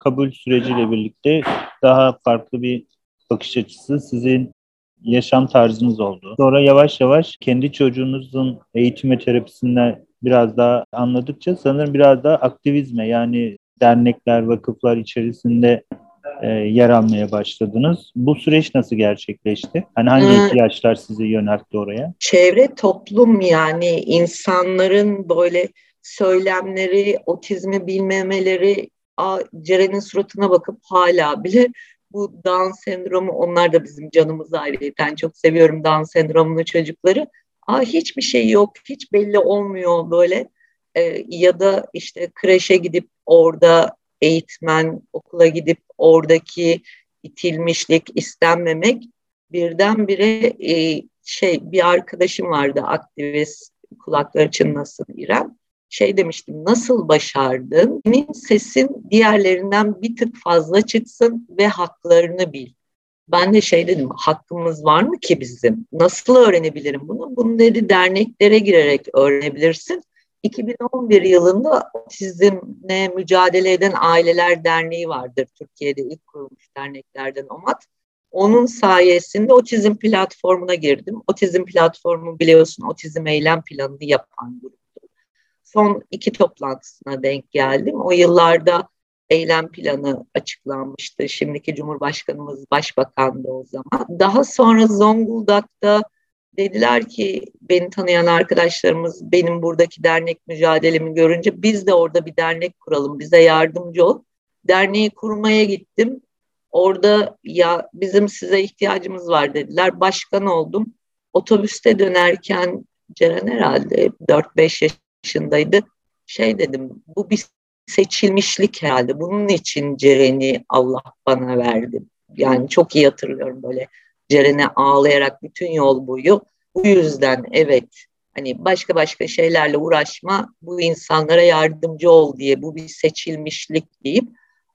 kabul süreciyle birlikte daha farklı bir bakış açısı sizin yaşam tarzınız oldu. Sonra yavaş yavaş kendi çocuğunuzun eğitim ve terapisinde biraz daha anladıkça sanırım biraz daha aktivizme yani dernekler, vakıflar içerisinde e, yer almaya başladınız. Bu süreç nasıl gerçekleşti? Hani hangi ee, ihtiyaçlar sizi yöneltti oraya? Çevre, toplum yani insanların böyle söylemleri, otizmi bilmemeleri, Ceren'in suratına bakıp hala bile bu Down sendromu onlar da bizim canımız ayrıyeten çok seviyorum Down sendromlu çocukları. Aa, hiçbir şey yok, hiç belli olmuyor böyle. Ee, ya da işte kreşe gidip orada eğitmen, okula gidip oradaki itilmişlik, istenmemek birdenbire e, şey bir arkadaşım vardı aktivist kulakları çınlasın İrem şey demiştim nasıl başardın? Senin sesin diğerlerinden bir tık fazla çıksın ve haklarını bil. Ben de şey dedim hakkımız var mı ki bizim? Nasıl öğrenebilirim bunu? Dedi derneklere girerek öğrenebilirsin. 2011 yılında otizmle mücadele eden aileler derneği vardır. Türkiye'de ilk kurulmuş derneklerden OMAT. Onun sayesinde otizm platformuna girdim. Otizm platformu biliyorsun otizm eylem planını yapan grup son iki toplantısına denk geldim. O yıllarda eylem planı açıklanmıştı. Şimdiki Cumhurbaşkanımız başbakandı o zaman. Daha sonra Zonguldak'ta dediler ki beni tanıyan arkadaşlarımız benim buradaki dernek mücadelemi görünce biz de orada bir dernek kuralım, bize yardımcı ol. Derneği kurmaya gittim. Orada ya bizim size ihtiyacımız var dediler. Başkan oldum. Otobüste dönerken Ceren herhalde 4-5 yaşındaydı. Şey dedim bu bir seçilmişlik herhalde. Bunun için Ceren'i Allah bana verdi. Yani çok iyi hatırlıyorum böyle Ceren'e ağlayarak bütün yol boyu. Bu yüzden evet hani başka başka şeylerle uğraşma bu insanlara yardımcı ol diye bu bir seçilmişlik deyip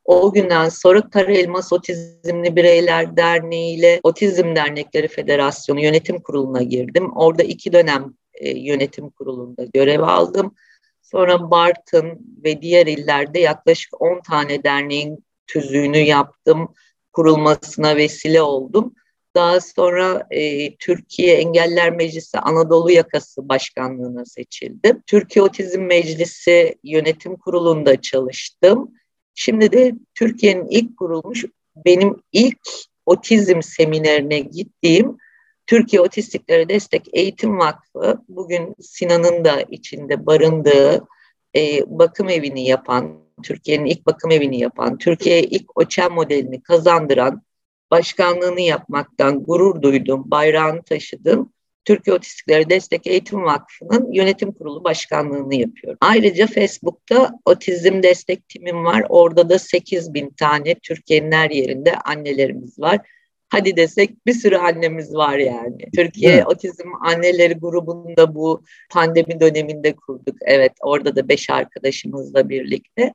o günden sonra Kara Elmas Otizmli Bireyler Derneği ile Otizm Dernekleri Federasyonu Yönetim Kurulu'na girdim. Orada iki dönem e, yönetim kurulunda görev aldım. Sonra Bartın ve diğer illerde yaklaşık 10 tane derneğin tüzüğünü yaptım. Kurulmasına vesile oldum. Daha sonra e, Türkiye Engeller Meclisi Anadolu Yakası Başkanlığı'na seçildim. Türkiye Otizm Meclisi Yönetim Kurulu'nda çalıştım. Şimdi de Türkiye'nin ilk kurulmuş, benim ilk otizm seminerine gittiğim Türkiye Otistiklere Destek Eğitim Vakfı bugün Sinan'ın da içinde barındığı e, bakım evini yapan, Türkiye'nin ilk bakım evini yapan, Türkiye'ye ilk OÇEM modelini kazandıran, başkanlığını yapmaktan gurur duydum, bayrağını taşıdım. Türkiye Otistiklere Destek Eğitim Vakfı'nın yönetim kurulu başkanlığını yapıyorum. Ayrıca Facebook'ta otizm destek timim var. Orada da 8 bin tane Türkiye'nin her yerinde annelerimiz var hadi desek bir sürü annemiz var yani. Türkiye evet. Otizm Anneleri grubunda bu pandemi döneminde kurduk. Evet orada da beş arkadaşımızla birlikte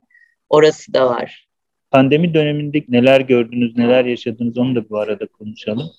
orası da var. Pandemi döneminde neler gördünüz, neler yaşadınız onu da bu arada konuşalım.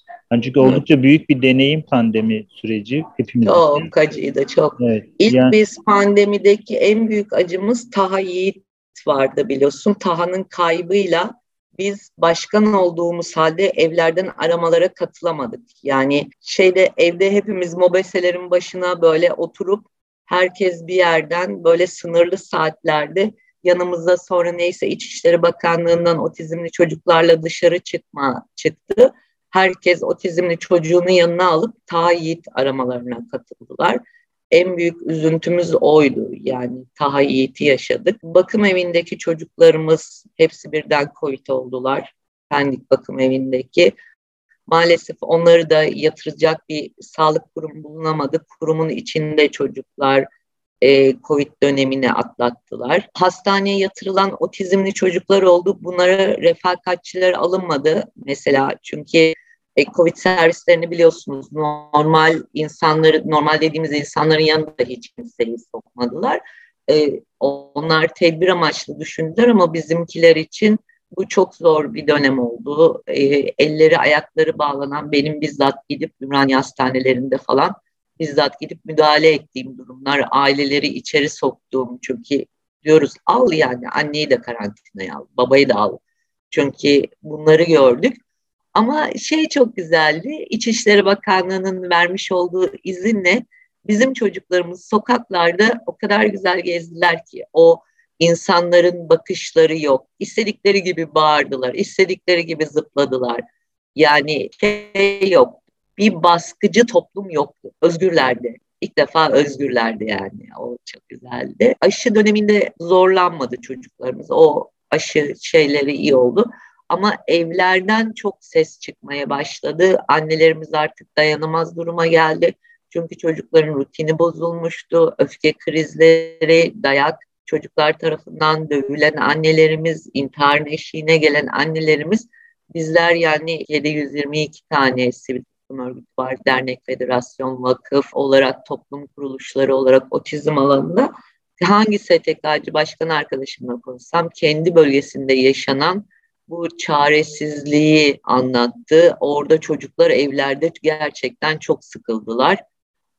Çünkü oldukça büyük bir deneyim pandemi süreci hepimiz Çok acıydı çok. Evet, İlk yani... biz pandemideki en büyük acımız Taha Yiğit vardı biliyorsun. Taha'nın kaybıyla biz başkan olduğumuz halde evlerden aramalara katılamadık. Yani şeyde evde hepimiz mobeselerin başına böyle oturup herkes bir yerden böyle sınırlı saatlerde yanımızda sonra neyse İçişleri Bakanlığı'ndan otizmli çocuklarla dışarı çıkma çıktı. Herkes otizmli çocuğunu yanına alıp ta Yiğit aramalarına katıldılar en büyük üzüntümüz oydu. Yani Taha Yiğit'i yaşadık. Bakım evindeki çocuklarımız hepsi birden COVID oldular. Pendik bakım evindeki. Maalesef onları da yatıracak bir sağlık kurumu bulunamadı. Kurumun içinde çocuklar e, COVID dönemini atlattılar. Hastaneye yatırılan otizmli çocuklar oldu. Bunlara refakatçiler alınmadı. Mesela çünkü e, Covid servislerini biliyorsunuz normal insanları, normal dediğimiz insanların yanında hiç kimseyi sokmadılar. E, onlar tedbir amaçlı düşündüler ama bizimkiler için bu çok zor bir dönem oldu. E, elleri ayakları bağlanan benim bizzat gidip Ümraniye hastanelerinde falan bizzat gidip müdahale ettiğim durumlar, aileleri içeri soktuğum çünkü diyoruz al yani anneyi de karantinaya al, babayı da al. Çünkü bunları gördük. Ama şey çok güzeldi. İçişleri Bakanlığı'nın vermiş olduğu izinle bizim çocuklarımız sokaklarda o kadar güzel gezdiler ki o insanların bakışları yok. İstedikleri gibi bağırdılar, istedikleri gibi zıpladılar. Yani şey yok. Bir baskıcı toplum yoktu. Özgürlerdi. İlk defa özgürlerdi yani. O çok güzeldi. Aşı döneminde zorlanmadı çocuklarımız. O aşı şeyleri iyi oldu. Ama evlerden çok ses çıkmaya başladı. Annelerimiz artık dayanamaz duruma geldi. Çünkü çocukların rutini bozulmuştu. Öfke krizleri, dayak, çocuklar tarafından dövülen annelerimiz, intihar eşiğine gelen annelerimiz bizler yani 722 tane sivil toplum örgütü var, dernek, federasyon, vakıf olarak, toplum kuruluşları olarak otizm alanında hangi STK'cı başkan arkadaşımla konuşsam kendi bölgesinde yaşanan bu çaresizliği anlattı. Orada çocuklar evlerde gerçekten çok sıkıldılar.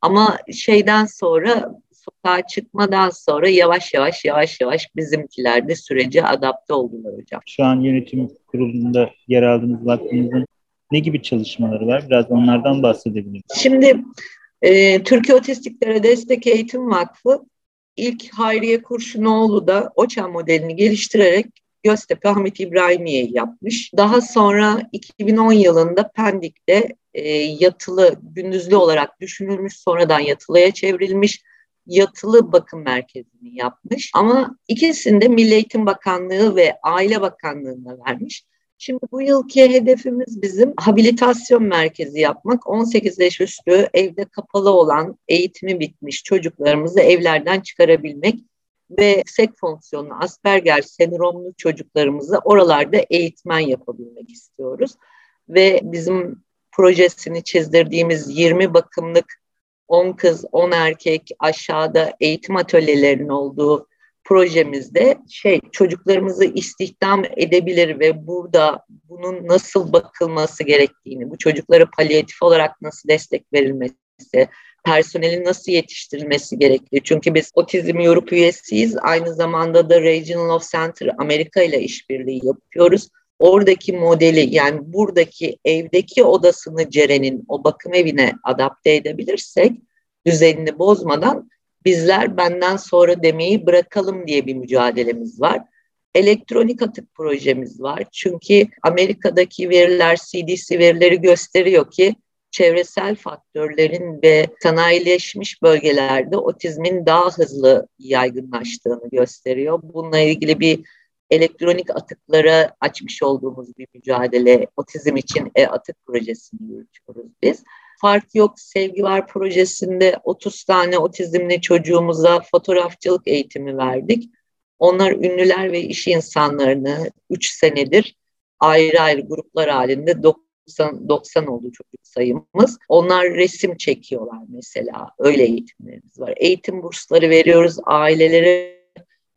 Ama şeyden sonra sokağa çıkmadan sonra yavaş yavaş yavaş yavaş bizimkiler de sürece adapte oldular hocam. Şu an yönetim kurulunda yer aldığınız vaktinizin ne gibi çalışmaları var? Biraz onlardan bahsedebilir Şimdi e, Türkiye Otistiklere Destek Eğitim Vakfı ilk Hayriye Kurşunoğlu da OÇA modelini geliştirerek Göztepe Ahmet İbrahimiye yapmış. Daha sonra 2010 yılında Pendik'te e, yatılı, gündüzlü olarak düşünülmüş, sonradan yatılıya çevrilmiş yatılı bakım merkezini yapmış. Ama ikisini de Milli Eğitim Bakanlığı ve Aile Bakanlığı'na vermiş. Şimdi bu yılki hedefimiz bizim habilitasyon merkezi yapmak. 18 yaş üstü evde kapalı olan eğitimi bitmiş çocuklarımızı evlerden çıkarabilmek ve yüksek fonksiyonlu Asperger sendromlu çocuklarımızı oralarda eğitmen yapabilmek istiyoruz. Ve bizim projesini çizdirdiğimiz 20 bakımlık 10 kız 10 erkek aşağıda eğitim atölyelerinin olduğu projemizde şey çocuklarımızı istihdam edebilir ve burada bunun nasıl bakılması gerektiğini, bu çocuklara palyatif olarak nasıl destek verilmesi, personelin nasıl yetiştirilmesi gerektiği. Çünkü biz Otizm Europe üyesiyiz. Aynı zamanda da Regional of Center Amerika ile işbirliği yapıyoruz. Oradaki modeli yani buradaki evdeki odasını Ceren'in o bakım evine adapte edebilirsek düzenini bozmadan bizler benden sonra demeyi bırakalım diye bir mücadelemiz var. Elektronik atık projemiz var. Çünkü Amerika'daki veriler, CDC verileri gösteriyor ki çevresel faktörlerin ve sanayileşmiş bölgelerde otizmin daha hızlı yaygınlaştığını gösteriyor. Bununla ilgili bir elektronik atıklara açmış olduğumuz bir mücadele otizm için e-atık projesini yürütüyoruz biz. Fark Yok Sevgi Var projesinde 30 tane otizmli çocuğumuza fotoğrafçılık eğitimi verdik. Onlar ünlüler ve iş insanlarını 3 senedir ayrı ayrı gruplar halinde 90, 90 oldu çocuk sayımız. Onlar resim çekiyorlar mesela. Öyle eğitimlerimiz var. Eğitim bursları veriyoruz ailelere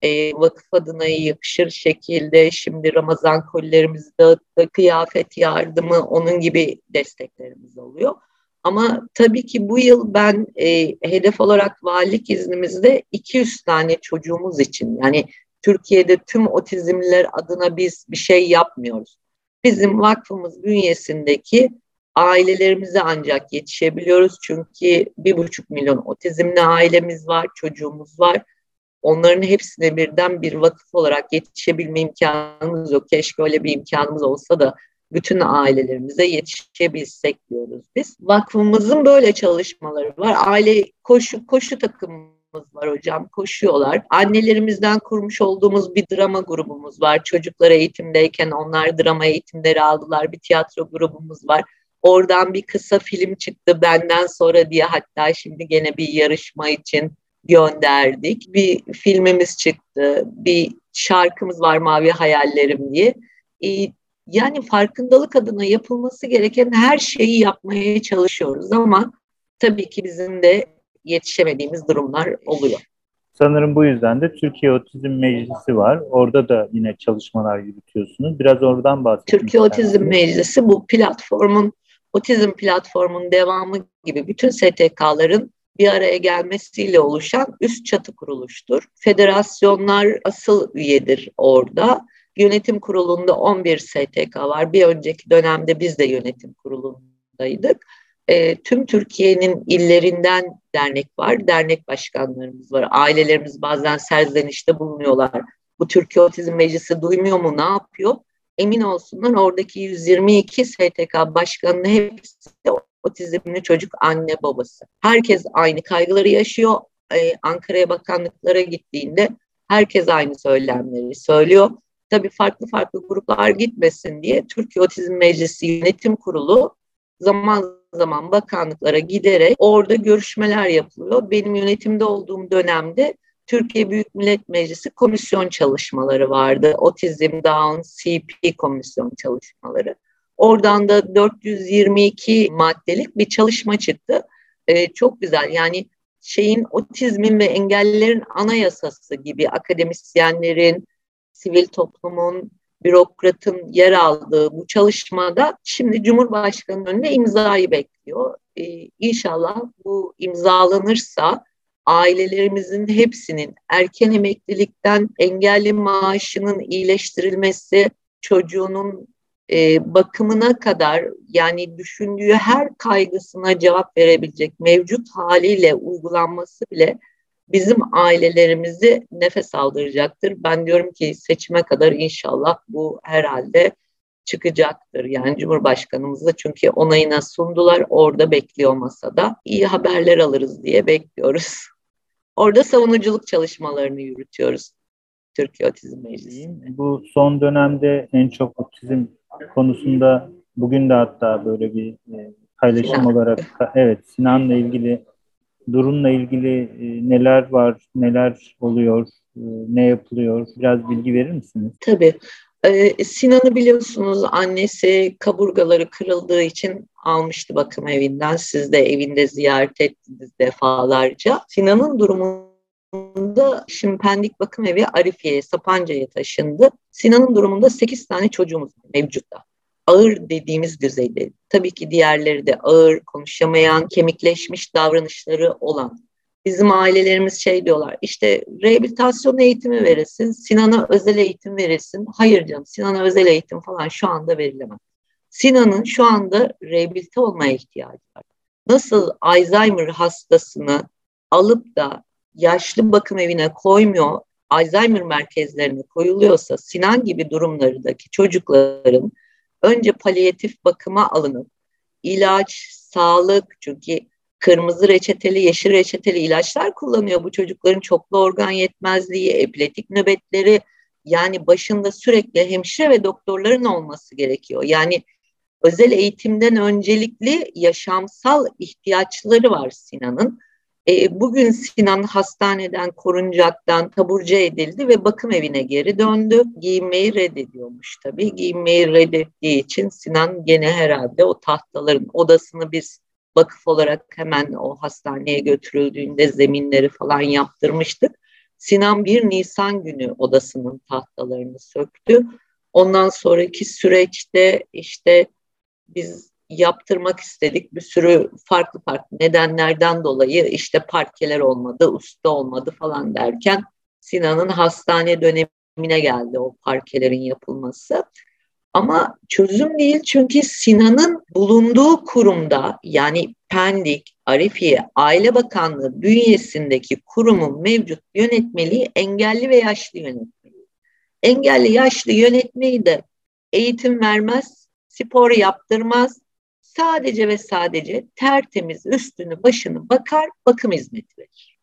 e, vakıf adına yakışır şekilde şimdi Ramazan kolilerimizi dağıttık, kıyafet yardımı onun gibi desteklerimiz oluyor. Ama tabii ki bu yıl ben e, hedef olarak valilik iznimizde 200 tane çocuğumuz için yani Türkiye'de tüm otizmliler adına biz bir şey yapmıyoruz. Bizim vakfımız bünyesindeki ailelerimize ancak yetişebiliyoruz. Çünkü bir buçuk milyon otizmli ailemiz var, çocuğumuz var. Onların hepsine birden bir vakıf olarak yetişebilme imkanımız yok. Keşke öyle bir imkanımız olsa da bütün ailelerimize yetişebilsek diyoruz biz. Vakfımızın böyle çalışmaları var. Aile koşu koşu takımımız var hocam. Koşuyorlar. Annelerimizden kurmuş olduğumuz bir drama grubumuz var. Çocuklar eğitimdeyken onlar drama eğitimleri aldılar. Bir tiyatro grubumuz var. Oradan bir kısa film çıktı benden sonra diye hatta şimdi gene bir yarışma için gönderdik. Bir filmimiz çıktı. Bir şarkımız var Mavi Hayallerim diye. E, yani farkındalık adına yapılması gereken her şeyi yapmaya çalışıyoruz ama tabii ki bizim de yetişemediğimiz durumlar oluyor. Sanırım bu yüzden de Türkiye Otizm Meclisi var. Orada da yine çalışmalar yürütüyorsunuz. Biraz oradan bahsedin. Türkiye Otizm Meclisi bu platformun, otizm platformunun devamı gibi bütün STK'ların bir araya gelmesiyle oluşan üst çatı kuruluştur. Federasyonlar asıl üyedir orada. Yönetim kurulunda 11 STK var. Bir önceki dönemde biz de yönetim kurulundaydık. E, tüm Türkiye'nin illerinden dernek var, dernek başkanlarımız var. Ailelerimiz bazen serzenişte bulunuyorlar. Bu Türkiye Otizm Meclisi duymuyor mu, ne yapıyor? Emin olsunlar oradaki 122 STK başkanının hepsi otizmli çocuk anne babası. Herkes aynı kaygıları yaşıyor. Ee, Ankara'ya bakanlıklara gittiğinde herkes aynı söylemleri söylüyor. Tabii farklı farklı gruplar gitmesin diye Türkiye Otizm Meclisi Yönetim Kurulu zaman zaman bakanlıklara giderek orada görüşmeler yapılıyor. Benim yönetimde olduğum dönemde Türkiye Büyük Millet Meclisi komisyon çalışmaları vardı. Otizm, Down, CP komisyon çalışmaları. Oradan da 422 maddelik bir çalışma çıktı. Ee, çok güzel yani şeyin otizmin ve engellilerin anayasası gibi akademisyenlerin, sivil toplumun, bürokratın yer aldığı bu çalışmada şimdi Cumhurbaşkanı'nın önünde imzayı bekliyor. Ee, inşallah bu imzalanırsa ailelerimizin hepsinin erken emeklilikten engelli maaşının iyileştirilmesi, çocuğunun e, bakımına kadar yani düşündüğü her kaygısına cevap verebilecek mevcut haliyle uygulanması bile bizim ailelerimizi nefes aldıracaktır. Ben diyorum ki seçime kadar inşallah bu herhalde çıkacaktır. Yani Cumhurbaşkanımızı çünkü onayına sundular. Orada bekliyor masada. İyi haberler alırız diye bekliyoruz. Orada savunuculuk çalışmalarını yürütüyoruz. Türkiye Otizm Meclisi. Bu son dönemde en çok otizm konusunda bugün de hatta böyle bir e, paylaşım Sinan. olarak evet Sinan'la ilgili durumla ilgili e, neler var, neler oluyor, e, ne yapılıyor? Biraz bilgi verir misiniz? Tabii. Ee, Sinan'ı biliyorsunuz annesi kaburgaları kırıldığı için almıştı bakım evinden. Siz de evinde ziyaret ettiniz defalarca. Sinan'ın durumunda şimdi Pendik Bakım Evi Arifiye, Sapanca'ya taşındı. Sinan'ın durumunda 8 tane çocuğumuz mevcutta ağır dediğimiz düzeyde. Tabii ki diğerleri de ağır, konuşamayan, kemikleşmiş davranışları olan. Bizim ailelerimiz şey diyorlar, işte rehabilitasyon eğitimi verilsin, Sinan'a özel eğitim verilsin. Hayır canım, Sinan'a özel eğitim falan şu anda verilemez. Sinan'ın şu anda rehabilite olmaya ihtiyacı var. Nasıl Alzheimer hastasını alıp da yaşlı bakım evine koymuyor, Alzheimer merkezlerine koyuluyorsa Sinan gibi durumlardaki çocukların önce palyatif bakıma alınıp ilaç, sağlık çünkü kırmızı reçeteli, yeşil reçeteli ilaçlar kullanıyor bu çocukların çoklu organ yetmezliği, epileptik nöbetleri yani başında sürekli hemşire ve doktorların olması gerekiyor. Yani özel eğitimden öncelikli yaşamsal ihtiyaçları var Sinan'ın. E, bugün Sinan hastaneden, koruncaktan taburcu edildi ve bakım evine geri döndü. Giyinmeyi reddediyormuş tabii. Giyinmeyi reddettiği için Sinan gene herhalde o tahtaların odasını biz vakıf olarak hemen o hastaneye götürüldüğünde zeminleri falan yaptırmıştık. Sinan 1 Nisan günü odasının tahtalarını söktü. Ondan sonraki süreçte işte biz yaptırmak istedik. Bir sürü farklı farklı nedenlerden dolayı işte parkeler olmadı, usta olmadı falan derken Sinan'ın hastane dönemine geldi o parkelerin yapılması. Ama çözüm değil çünkü Sinan'ın bulunduğu kurumda yani Pendik, Arifiye, Aile Bakanlığı bünyesindeki kurumun mevcut yönetmeliği engelli ve yaşlı yönetmeliği. Engelli yaşlı yönetmeyi de eğitim vermez, spor yaptırmaz, sadece ve sadece tertemiz üstünü başını bakar bakım hizmeti verir.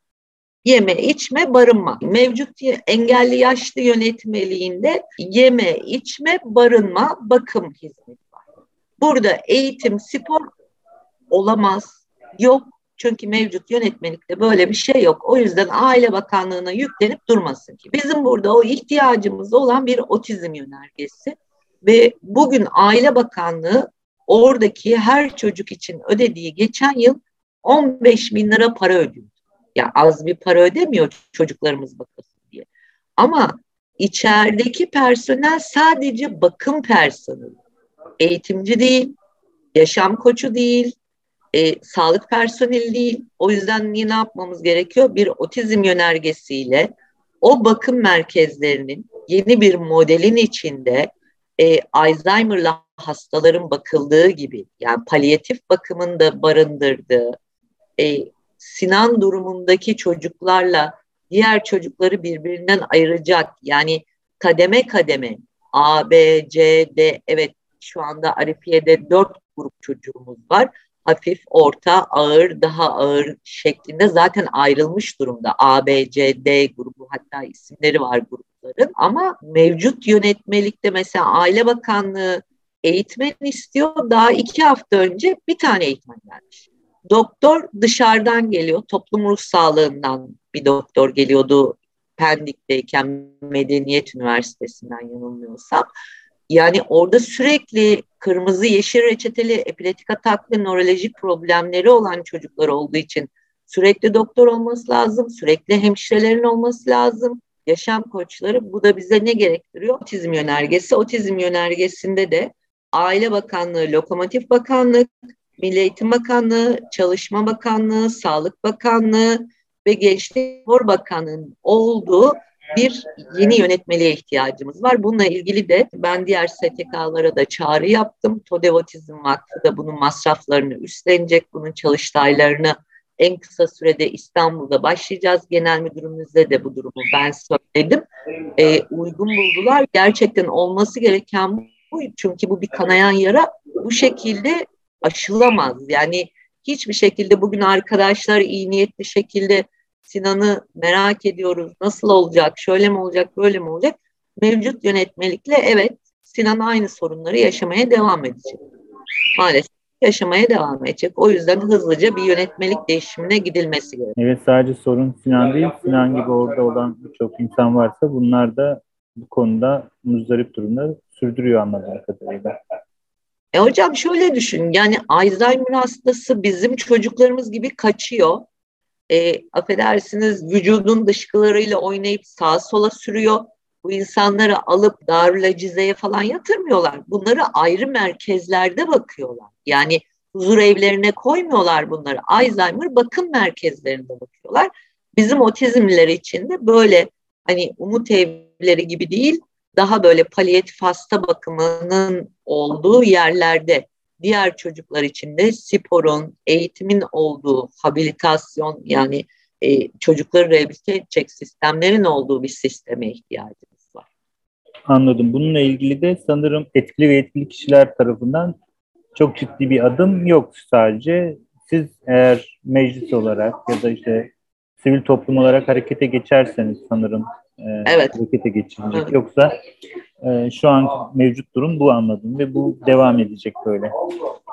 Yeme, içme, barınma. Mevcut engelli yaşlı yönetmeliğinde yeme, içme, barınma, bakım hizmeti var. Burada eğitim, spor olamaz, yok. Çünkü mevcut yönetmelikte böyle bir şey yok. O yüzden Aile Bakanlığı'na yüklenip durmasın ki. Bizim burada o ihtiyacımız olan bir otizm yönergesi ve bugün Aile Bakanlığı oradaki her çocuk için ödediği geçen yıl 15 bin lira para ödüyor. Ya az bir para ödemiyor çocuklarımız bakılsın diye. Ama içerideki personel sadece bakım personeli. Eğitimci değil, yaşam koçu değil, e, sağlık personeli değil. O yüzden ne yapmamız gerekiyor? Bir otizm yönergesiyle o bakım merkezlerinin yeni bir modelin içinde e, Alzheimer'lı hastaların bakıldığı gibi yani palyatif bakımın da barındırdığı e, Sinan durumundaki çocuklarla diğer çocukları birbirinden ayıracak yani kademe kademe A, B, C, D evet şu anda Arifiye'de dört grup çocuğumuz var hafif, orta, ağır, daha ağır şeklinde zaten ayrılmış durumda. A, B, C, D grubu hatta isimleri var grupların. Ama mevcut yönetmelikte mesela Aile Bakanlığı eğitmen istiyor. Daha iki hafta önce bir tane eğitmen gelmiş. Doktor dışarıdan geliyor. Toplum ruh sağlığından bir doktor geliyordu Pendik'teyken Medeniyet Üniversitesi'nden yanılmıyorsam. Yani orada sürekli kırmızı yeşil reçeteli epileptik atak ve nörolojik problemleri olan çocuklar olduğu için sürekli doktor olması lazım, sürekli hemşirelerin olması lazım, yaşam koçları. Bu da bize ne gerektiriyor? Otizm yönergesi. Otizm yönergesinde de Aile Bakanlığı, Lokomotif Bakanlık, Milli Eğitim Bakanlığı, Çalışma Bakanlığı, Sağlık Bakanlığı ve Gençlik Spor Bakanlığı'nın olduğu bir yeni yönetmeliğe ihtiyacımız var. Bununla ilgili de ben diğer STK'lara da çağrı yaptım. TODEV Otizm Vakfı da bunun masraflarını üstlenecek, bunun çalıştaylarını en kısa sürede İstanbul'da başlayacağız. Genel müdürümüzle de bu durumu ben söyledim. E, uygun buldular. Gerçekten olması gereken bu. Çünkü bu bir kanayan yara. Bu şekilde aşılamaz. Yani hiçbir şekilde bugün arkadaşlar iyi niyetli şekilde Sinan'ı merak ediyoruz. Nasıl olacak? Şöyle mi olacak? Böyle mi olacak? Mevcut yönetmelikle evet Sinan aynı sorunları yaşamaya devam edecek. Maalesef yaşamaya devam edecek. O yüzden hızlıca bir yönetmelik değişimine gidilmesi gerekiyor. Evet sadece sorun Sinan değil. Sinan gibi orada olan birçok insan varsa bunlar da bu konuda muzdarip durumda sürdürüyor anladığım kadarıyla. E hocam şöyle düşün yani Alzheimer hastası bizim çocuklarımız gibi kaçıyor e, affedersiniz vücudun dışkılarıyla oynayıp sağa sola sürüyor. Bu insanları alıp Darül falan yatırmıyorlar. Bunları ayrı merkezlerde bakıyorlar. Yani huzur evlerine koymuyorlar bunları. Alzheimer bakım merkezlerinde bakıyorlar. Bizim otizmliler için de böyle hani umut evleri gibi değil, daha böyle palyatif hasta bakımının olduğu yerlerde diğer çocuklar için de sporun, eğitimin olduğu habilitasyon yani e, çocukları rehabilite edecek sistemlerin olduğu bir sisteme ihtiyacımız var. Anladım. Bununla ilgili de sanırım etkili ve etkili kişiler tarafından çok ciddi bir adım yok sadece. Siz eğer meclis olarak ya da işte sivil toplum olarak harekete geçerseniz sanırım e, evet. harekete geçilecek. Evet. Yoksa e, şu an mevcut durum bu anladım ve bu devam edecek böyle.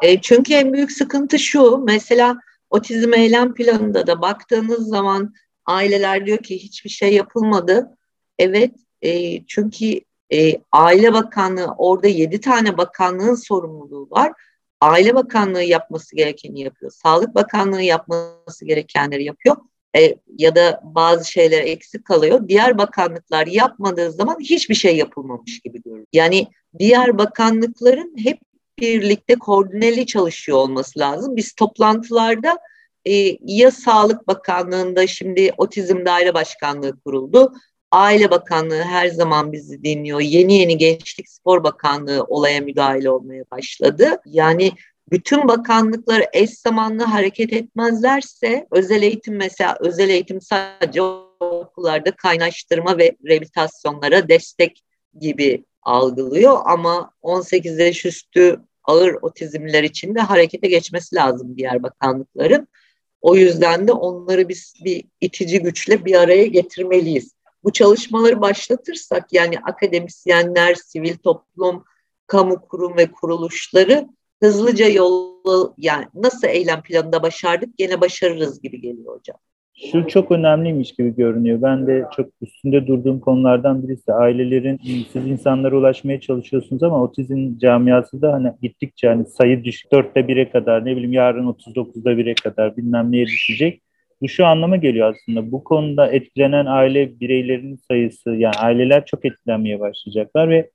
E, çünkü en büyük sıkıntı şu mesela otizm eylem planında da baktığınız zaman aileler diyor ki hiçbir şey yapılmadı. Evet e, çünkü e, Aile Bakanlığı orada yedi tane bakanlığın sorumluluğu var. Aile Bakanlığı yapması gerekeni yapıyor. Sağlık Bakanlığı yapması gerekenleri yapıyor e, ya da bazı şeyler eksik kalıyor. Diğer bakanlıklar yapmadığı zaman hiçbir şey yapılmamış gibi görünüyor. Yani diğer bakanlıkların hep birlikte koordineli çalışıyor olması lazım. Biz toplantılarda e, ya Sağlık Bakanlığı'nda şimdi Otizm Daire Başkanlığı kuruldu. Aile Bakanlığı her zaman bizi dinliyor. Yeni yeni Gençlik Spor Bakanlığı olaya müdahale olmaya başladı. Yani bütün bakanlıklar eş zamanlı hareket etmezlerse özel eğitim mesela özel eğitim sadece okullarda kaynaştırma ve rehabilitasyonlara destek gibi algılıyor ama 18 yaş üstü ağır otizmler için de harekete geçmesi lazım diğer bakanlıkların. O yüzden de onları biz bir itici güçle bir araya getirmeliyiz. Bu çalışmaları başlatırsak yani akademisyenler, sivil toplum, kamu kurum ve kuruluşları hızlıca yolu yani nasıl eylem planında başardık gene başarırız gibi geliyor hocam. Şu çok önemliymiş gibi görünüyor. Ben de çok üstünde durduğum konulardan birisi. Ailelerin siz insanlara ulaşmaya çalışıyorsunuz ama otizm camiası da hani gittikçe hani sayı düşük. Dörtte bire kadar ne bileyim yarın 39'da bire kadar bilmem neye düşecek. Bu şu anlama geliyor aslında. Bu konuda etkilenen aile bireylerinin sayısı yani aileler çok etkilenmeye başlayacaklar ve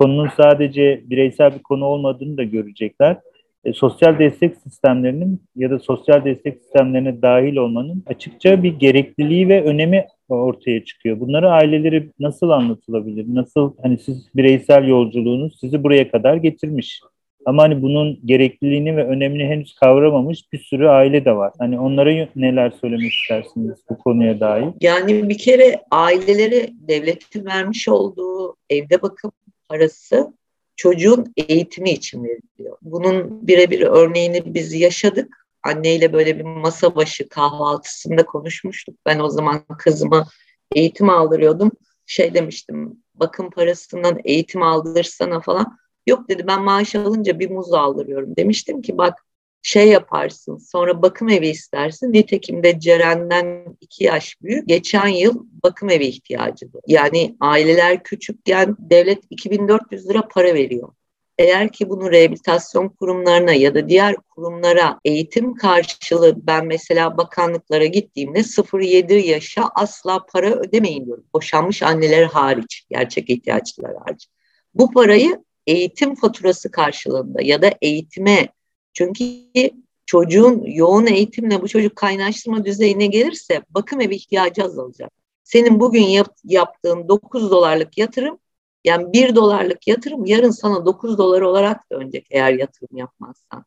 konunun sadece bireysel bir konu olmadığını da görecekler. e, sosyal destek sistemlerinin ya da sosyal destek sistemlerine dahil olmanın açıkça bir gerekliliği ve önemi ortaya çıkıyor. Bunları aileleri nasıl anlatılabilir? Nasıl hani siz bireysel yolculuğunuz sizi buraya kadar getirmiş. Ama hani bunun gerekliliğini ve önemini henüz kavramamış bir sürü aile de var. Hani onlara neler söylemek istersiniz bu konuya dair? Yani bir kere ailelere devletin vermiş olduğu evde bakım parası çocuğun eğitimi için veriliyor. Bunun birebir örneğini biz yaşadık. Anneyle böyle bir masa başı kahvaltısında konuşmuştuk. Ben o zaman kızıma eğitim aldırıyordum. Şey demiştim, bakım parasından eğitim aldırsana falan. Yok dedi ben maaş alınca bir muz aldırıyorum. Demiştim ki bak şey yaparsın sonra bakım evi istersin. Nitekim de Ceren'den iki yaş büyük. Geçen yıl bakım evi ihtiyacı. Yani aileler küçükken devlet 2400 lira para veriyor. Eğer ki bunu rehabilitasyon kurumlarına ya da diğer kurumlara eğitim karşılığı ben mesela bakanlıklara gittiğimde 0-7 yaşa asla para ödemeyin diyorum. Boşanmış anneler hariç, gerçek ihtiyaçlılar hariç. Bu parayı eğitim faturası karşılığında ya da eğitime çünkü çocuğun yoğun eğitimle bu çocuk kaynaştırma düzeyine gelirse bakım evi ihtiyacı azalacak. Senin bugün yap, yaptığın 9 dolarlık yatırım yani 1 dolarlık yatırım yarın sana 9 dolar olarak dönecek eğer yatırım yapmazsan.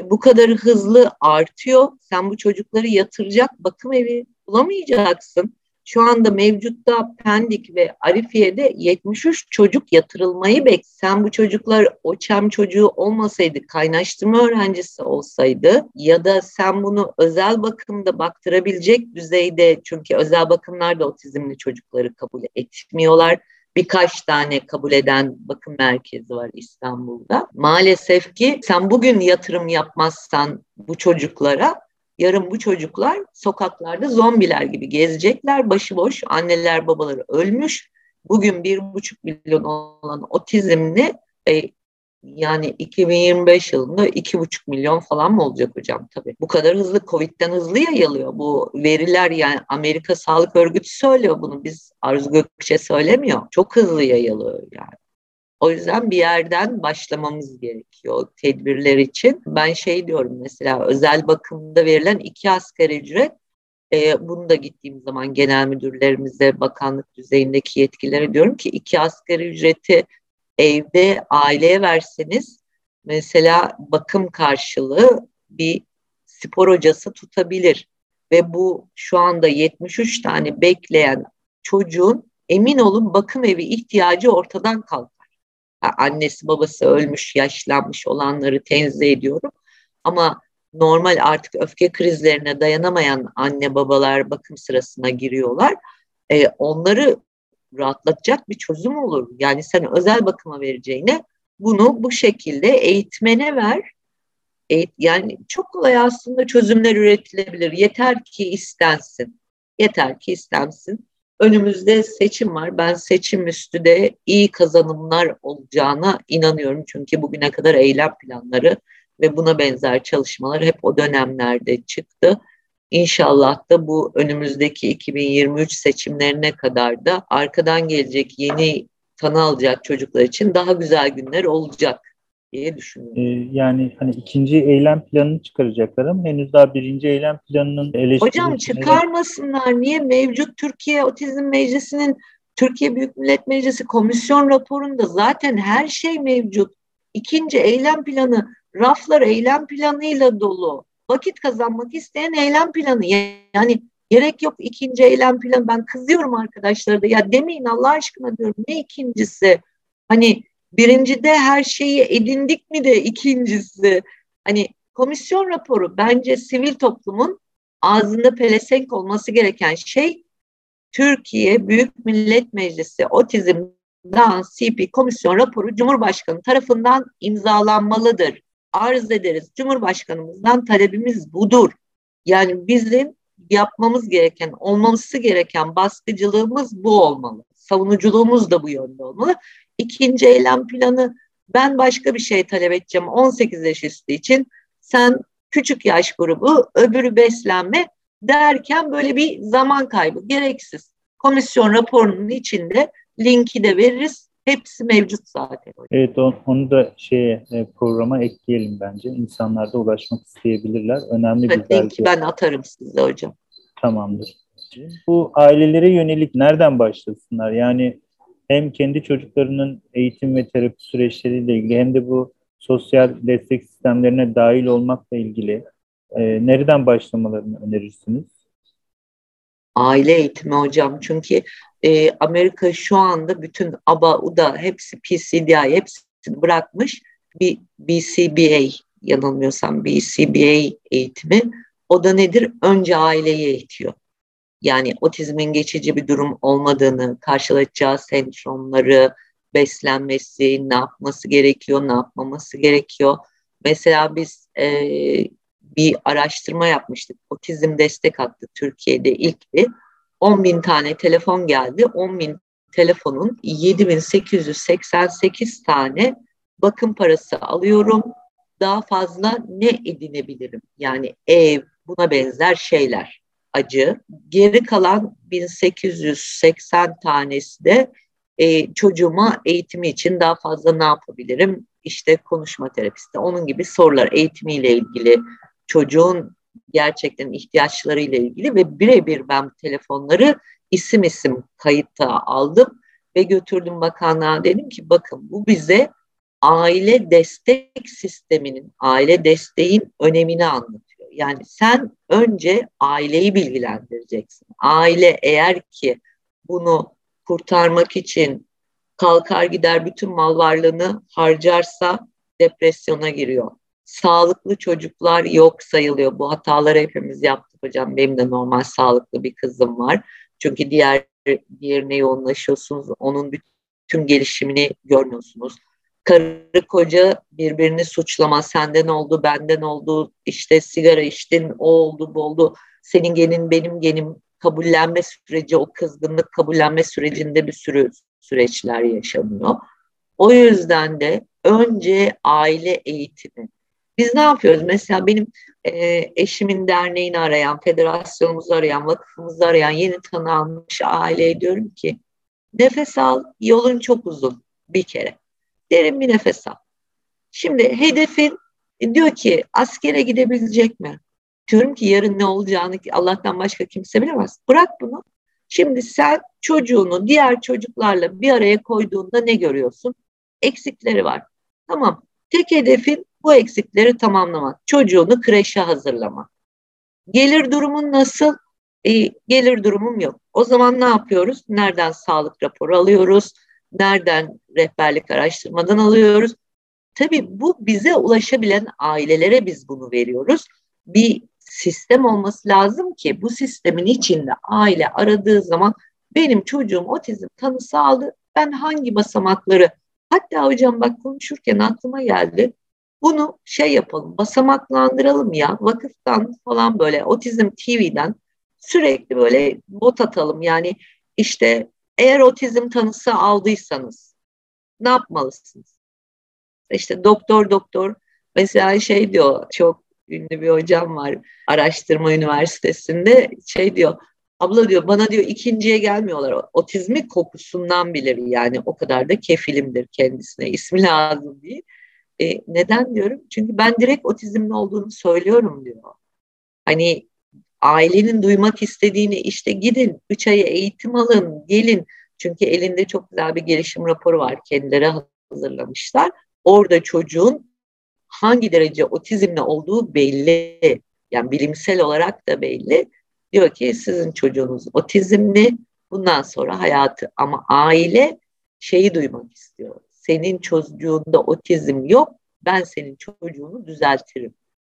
E, bu kadar hızlı artıyor. Sen bu çocukları yatıracak bakım evi bulamayacaksın. Şu anda mevcutta Pendik ve Arifiye'de 73 çocuk yatırılmayı bek. Sen bu çocuklar OÇEM çocuğu olmasaydı, kaynaştırma öğrencisi olsaydı ya da sen bunu özel bakımda baktırabilecek düzeyde çünkü özel bakımlar da otizmli çocukları kabul etmiyorlar birkaç tane kabul eden bakım merkezi var İstanbul'da. Maalesef ki sen bugün yatırım yapmazsan bu çocuklara Yarın bu çocuklar sokaklarda zombiler gibi gezecekler, başıboş, anneler babaları ölmüş. Bugün bir buçuk milyon olan otizmli e, yani 2025 yılında iki buçuk milyon falan mı olacak hocam tabii. Bu kadar hızlı Covid'den hızlı yayılıyor. Bu veriler yani Amerika Sağlık Örgütü söylüyor bunu. Biz Arzu Gökçe söylemiyor. Çok hızlı yayılıyor yani. O yüzden bir yerden başlamamız gerekiyor tedbirler için. Ben şey diyorum mesela özel bakımda verilen iki asgari ücret e, bunu da gittiğim zaman genel müdürlerimize, bakanlık düzeyindeki yetkililere diyorum ki iki asgari ücreti evde aileye verseniz mesela bakım karşılığı bir spor hocası tutabilir. Ve bu şu anda 73 tane bekleyen çocuğun emin olun bakım evi ihtiyacı ortadan kalkar annesi babası ölmüş, yaşlanmış olanları tenzih ediyorum. Ama normal artık öfke krizlerine dayanamayan anne babalar bakım sırasına giriyorlar. E, onları rahatlatacak bir çözüm olur. Yani sen özel bakıma vereceğine bunu bu şekilde eğitmene ver. E, yani çok kolay aslında çözümler üretilebilir. Yeter ki istensin. Yeter ki istensin. Önümüzde seçim var. Ben seçim üstü de iyi kazanımlar olacağına inanıyorum. Çünkü bugüne kadar eylem planları ve buna benzer çalışmalar hep o dönemlerde çıktı. İnşallah da bu önümüzdeki 2023 seçimlerine kadar da arkadan gelecek yeni tanı alacak çocuklar için daha güzel günler olacak diye düşünüyorum. Ee, yani hani ikinci eylem planını çıkaracaklar ama henüz daha birinci eylem planının eleştirilmesi... Hocam çıkarmasınlar. Niye? Mevcut Türkiye Otizm Meclisi'nin Türkiye Büyük Millet Meclisi komisyon raporunda zaten her şey mevcut. İkinci eylem planı, raflar eylem planıyla dolu. Vakit kazanmak isteyen eylem planı. Yani gerek yok ikinci eylem planı. Ben kızıyorum arkadaşlara da ya demeyin Allah aşkına diyorum ne ikincisi? Hani Birincide her şeyi edindik mi de ikincisi. Hani komisyon raporu bence sivil toplumun ağzında pelesenk olması gereken şey Türkiye Büyük Millet Meclisi Otizm Down CP komisyon raporu Cumhurbaşkanı tarafından imzalanmalıdır. Arz ederiz. Cumhurbaşkanımızdan talebimiz budur. Yani bizim yapmamız gereken, olması gereken baskıcılığımız bu olmalı. Savunuculuğumuz da bu yönde olmalı. İkinci eylem planı ben başka bir şey talep edeceğim 18 yaş üstü için. Sen küçük yaş grubu, öbürü beslenme derken böyle bir zaman kaybı gereksiz. Komisyon raporunun içinde linki de veririz. Hepsi mevcut zaten. Evet onu da şeye e, programa ekleyelim bence. İnsanlar da ulaşmak isteyebilirler. Önemli evet, bir belge. ben atarım size hocam. Tamamdır. Bu ailelere yönelik nereden başlasınlar? Yani hem kendi çocuklarının eğitim ve terapi süreçleriyle ilgili hem de bu sosyal destek sistemlerine dahil olmakla ilgili e, nereden başlamalarını önerirsiniz? Aile eğitimi hocam. Çünkü e, Amerika şu anda bütün ABA, UDA, hepsi PCDI, hepsini bırakmış bir BCBA yanılmıyorsam BCBA eğitimi. O da nedir? Önce aileyi eğitiyor. Yani otizmin geçici bir durum olmadığını, karşılaşacağı sendromları, beslenmesi, ne yapması gerekiyor, ne yapmaması gerekiyor. Mesela biz e, bir araştırma yapmıştık. Otizm destek hattı Türkiye'de ilk bir. 10 bin tane telefon geldi. 10 bin telefonun 7888 tane bakım parası alıyorum. Daha fazla ne edinebilirim? Yani ev, buna benzer şeyler acı. Geri kalan 1880 tanesi de e, çocuğuma eğitimi için daha fazla ne yapabilirim? İşte konuşma terapisti, onun gibi sorular eğitimiyle ilgili, çocuğun gerçekten ihtiyaçlarıyla ilgili ve birebir ben telefonları isim isim kayıtta aldım ve götürdüm bakanlığa dedim ki bakın bu bize aile destek sisteminin, aile desteğin önemini anlatıyor. Yani sen önce aileyi bilgilendireceksin. Aile eğer ki bunu kurtarmak için kalkar gider bütün mal varlığını harcarsa depresyona giriyor sağlıklı çocuklar yok sayılıyor. Bu hataları hepimiz yaptık hocam. Benim de normal sağlıklı bir kızım var. Çünkü diğer diğerine yoğunlaşıyorsunuz. Onun bütün gelişimini görmüyorsunuz. Karı koca birbirini suçlama. Senden oldu, benden oldu. İşte sigara içtin, o oldu, bu oldu. Senin genin, benim genim kabullenme süreci, o kızgınlık kabullenme sürecinde bir sürü süreçler yaşanıyor. O yüzden de önce aile eğitimi, biz ne yapıyoruz? Mesela benim e, eşimin derneğini arayan, federasyonumuzu arayan, vakıfımızı arayan yeni tanı almış aileye diyorum ki nefes al, yolun çok uzun bir kere. Derin bir nefes al. Şimdi hedefin e, diyor ki askere gidebilecek mi? Diyorum ki yarın ne olacağını Allah'tan başka kimse bilemez. Bırak bunu. Şimdi sen çocuğunu diğer çocuklarla bir araya koyduğunda ne görüyorsun? Eksikleri var. Tamam. Tek hedefin bu eksikleri tamamlamak. Çocuğunu kreşe hazırlamak. Gelir durumun nasıl? E, gelir durumum yok. O zaman ne yapıyoruz? Nereden sağlık raporu alıyoruz? Nereden rehberlik araştırmadan alıyoruz? Tabii bu bize ulaşabilen ailelere biz bunu veriyoruz. Bir sistem olması lazım ki bu sistemin içinde aile aradığı zaman benim çocuğum otizm tanısı aldı. Ben hangi basamakları hatta hocam bak konuşurken aklıma geldi. Bunu şey yapalım, basamaklandıralım ya. Vakıftan falan böyle Otizm TV'den sürekli böyle bot atalım. Yani işte eğer otizm tanısı aldıysanız ne yapmalısınız? İşte doktor doktor mesela şey diyor çok ünlü bir hocam var araştırma üniversitesinde şey diyor abla diyor bana diyor ikinciye gelmiyorlar otizmi kokusundan bilir yani o kadar da kefilimdir kendisine ismi lazım değil e, neden diyorum? Çünkü ben direkt otizmli olduğunu söylüyorum diyor. Hani ailenin duymak istediğini işte gidin, üç ay eğitim alın, gelin. Çünkü elinde çok güzel bir gelişim raporu var. Kendileri hazırlamışlar. Orada çocuğun hangi derece otizmli olduğu belli. Yani bilimsel olarak da belli. Diyor ki sizin çocuğunuz otizmli. Bundan sonra hayatı ama aile şeyi duymak istiyor senin çocuğunda otizm yok, ben senin çocuğunu düzeltirim.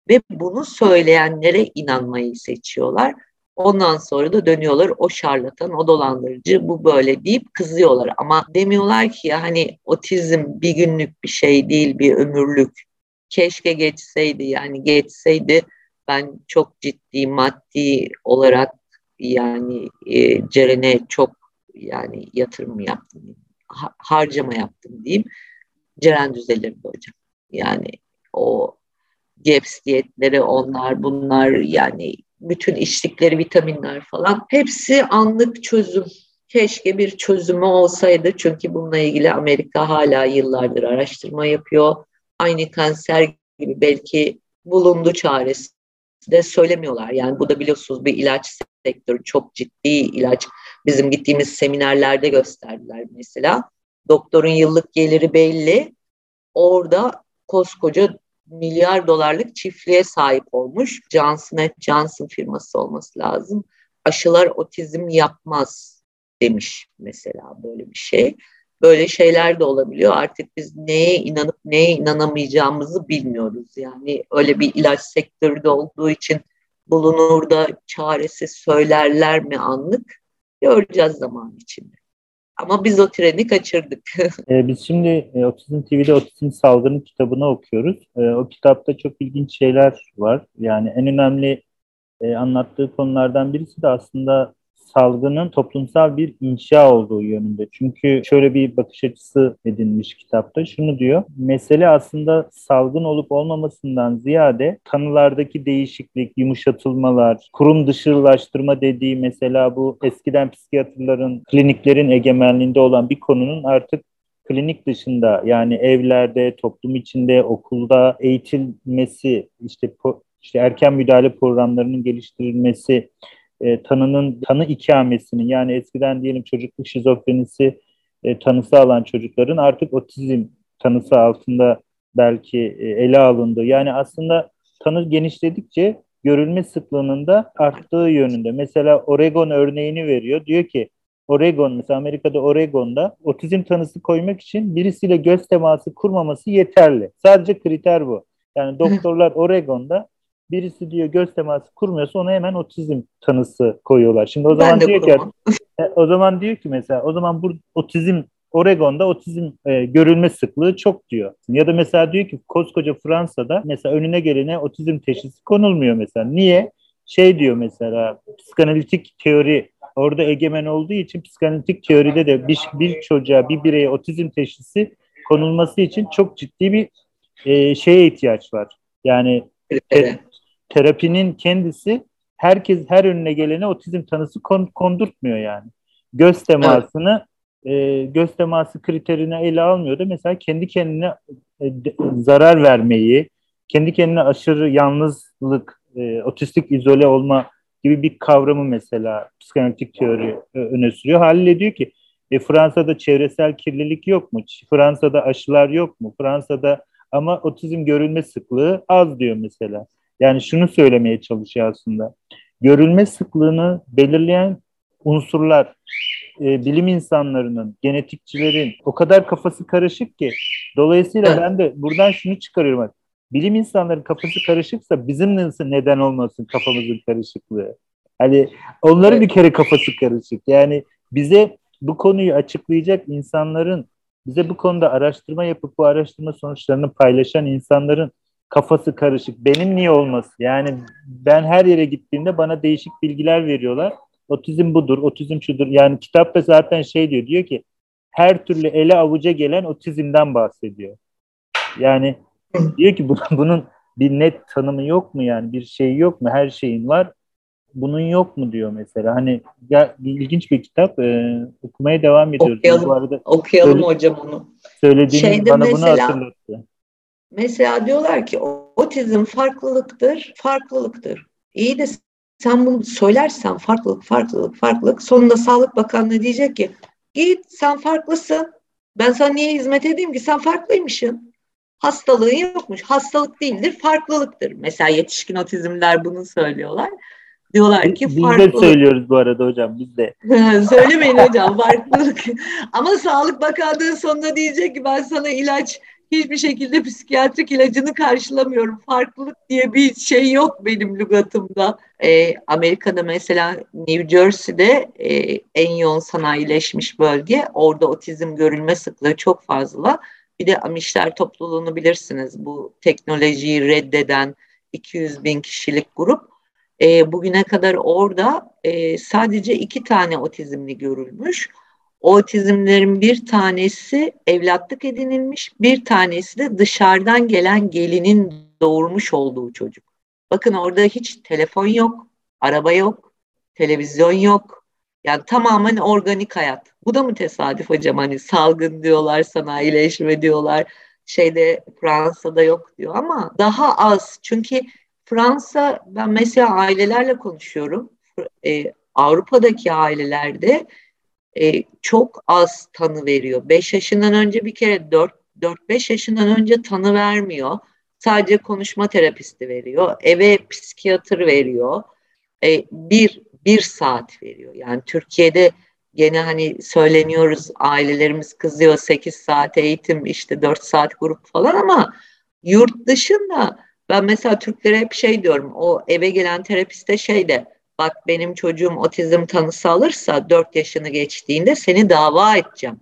Ve bunu söyleyenlere inanmayı seçiyorlar. Ondan sonra da dönüyorlar o şarlatan, o dolandırıcı, bu böyle deyip kızıyorlar. Ama demiyorlar ki ya hani otizm bir günlük bir şey değil, bir ömürlük. Keşke geçseydi yani geçseydi ben çok ciddi maddi olarak yani e, Ceren'e çok yani yatırım yaptım harcama yaptım diyeyim. Ceren düzelirdi hocam. Yani o GEPS diyetleri onlar bunlar yani bütün içtikleri vitaminler falan hepsi anlık çözüm. keşke bir çözümü olsaydı. Çünkü bununla ilgili Amerika hala yıllardır araştırma yapıyor. Aynı kanser gibi belki bulundu çaresi de söylemiyorlar. Yani bu da biliyorsunuz bir ilaç sektörü çok ciddi ilaç. Bizim gittiğimiz seminerlerde gösterdiler mesela. Doktorun yıllık geliri belli. Orada koskoca milyar dolarlık çiftliğe sahip olmuş. Johnson Johnson firması olması lazım. Aşılar otizm yapmaz demiş mesela böyle bir şey. Böyle şeyler de olabiliyor. Artık biz neye inanıp neye inanamayacağımızı bilmiyoruz. Yani öyle bir ilaç sektörü de olduğu için bulunur da çaresi söylerler mi anlık göreceğiz zaman içinde. Ama biz o treni kaçırdık. e, biz şimdi e, Otizm TV'de Otizm Salgını kitabını okuyoruz. E, o kitapta çok ilginç şeyler var. Yani en önemli e, anlattığı konulardan birisi de aslında salgının toplumsal bir inşa olduğu yönünde. Çünkü şöyle bir bakış açısı edinmiş kitapta. Şunu diyor, mesele aslında salgın olup olmamasından ziyade tanılardaki değişiklik, yumuşatılmalar, kurum dışılaştırma dediği mesela bu eskiden psikiyatrların, kliniklerin egemenliğinde olan bir konunun artık klinik dışında yani evlerde, toplum içinde, okulda eğitilmesi, işte işte erken müdahale programlarının geliştirilmesi, e, tanının tanı ikamesinin yani eskiden diyelim çocukluk şizofrenisi e, tanısı alan çocukların artık otizm tanısı altında belki e, ele alındı. Yani aslında tanı genişledikçe görülme sıklığının da arttığı yönünde. Mesela Oregon örneğini veriyor. Diyor ki Oregon mesela Amerika'da Oregon'da otizm tanısı koymak için birisiyle göz teması kurmaması yeterli. Sadece kriter bu. Yani doktorlar Oregon'da birisi diyor göz teması kurmuyorsa ona hemen otizm tanısı koyuyorlar. Şimdi o zaman diyor ki e, o zaman diyor ki mesela o zaman bu otizm Oregon'da otizm e, görülme sıklığı çok diyor. Ya da mesela diyor ki koskoca Fransa'da mesela önüne gelene otizm teşhisi konulmuyor mesela. Niye? Şey diyor mesela psikanalitik teori orada egemen olduğu için psikanalitik teoride de bir, bir çocuğa bir bireye otizm teşhisi konulması için çok ciddi bir e, şeye ihtiyaç var. Yani te, terapinin kendisi herkes her önüne gelene otizm tanısı kon, kondurtmuyor yani. Göz temasını evet. e, göz teması kriterine ele almıyor da mesela kendi kendine e, de, zarar vermeyi, kendi kendine aşırı yalnızlık, e, otistik izole olma gibi bir kavramı mesela psikanalitik teori e, öne sürüyor. Haliyle diyor ki e, Fransa'da çevresel kirlilik yok mu? Fransa'da aşılar yok mu? Fransa'da ama otizm görülme sıklığı az diyor mesela. Yani şunu söylemeye çalışıyor aslında. Görülme sıklığını belirleyen unsurlar e, bilim insanlarının, genetikçilerin o kadar kafası karışık ki dolayısıyla ben de buradan şunu çıkarıyorum. Bilim insanların kafası karışıksa bizim nasıl neden olmasın kafamızın karışıklığı? Hani onların bir kere kafası karışık. Yani bize bu konuyu açıklayacak insanların, bize bu konuda araştırma yapıp bu araştırma sonuçlarını paylaşan insanların kafası karışık. Benim niye olmasın? Yani ben her yere gittiğimde bana değişik bilgiler veriyorlar. Otizm budur, otizm şudur. Yani kitapta zaten şey diyor, diyor ki her türlü ele avuca gelen otizmden bahsediyor. Yani diyor ki bunun bir net tanımı yok mu yani bir şey yok mu her şeyin var bunun yok mu diyor mesela hani ya ilginç bir kitap e, okumaya devam ediyoruz. Okuyalım, Bu arada okuyalım söyle, hocam onu. Söylediğiniz Şeyde bana mesela, bunu hatırlattı. Mesela diyorlar ki otizm farklılıktır, farklılıktır. İyi de sen bunu söylersen farklılık, farklılık, farklılık sonunda Sağlık Bakanlığı diyecek ki git sen farklısın. Ben sana niye hizmet edeyim ki sen farklıymışsın. Hastalığın yokmuş. Hastalık değildir, farklılıktır. Mesela yetişkin otizmler bunu söylüyorlar. Diyorlar ki biz farklılık. Biz de söylüyoruz bu arada hocam biz de. Söylemeyin hocam farklılık. Ama Sağlık Bakanlığı sonunda diyecek ki ben sana ilaç hiçbir şekilde psikiyatrik ilacını karşılamıyorum. Farklılık diye bir şey yok benim lügatımda. Ee, Amerika'da mesela New Jersey'de e, en yoğun sanayileşmiş bölge. Orada otizm görülme sıklığı çok fazla. Bir de Amişler topluluğunu bilirsiniz. Bu teknolojiyi reddeden 200 bin kişilik grup. E, bugüne kadar orada e, sadece iki tane otizmli görülmüş. Otizmlerin bir tanesi evlatlık edinilmiş, bir tanesi de dışarıdan gelen gelinin doğurmuş olduğu çocuk. Bakın orada hiç telefon yok, araba yok, televizyon yok, Yani tamamen organik hayat. Bu da mı tesadüf hocam? Hani salgın diyorlar, sanayileşme diyorlar. Şeyde Fransa'da yok diyor ama daha az. Çünkü Fransa ben mesela ailelerle konuşuyorum. E, Avrupa'daki ailelerde e, çok az tanı veriyor. 5 yaşından önce bir kere 4-5 yaşından önce tanı vermiyor. Sadece konuşma terapisti veriyor. Eve psikiyatr veriyor. E, bir, bir saat veriyor. Yani Türkiye'de gene hani söyleniyoruz ailelerimiz kızıyor 8 saat eğitim işte 4 saat grup falan ama yurt dışında ben mesela Türklere hep şey diyorum o eve gelen terapiste şey de bak benim çocuğum otizm tanısı alırsa 4 yaşını geçtiğinde seni dava edeceğim.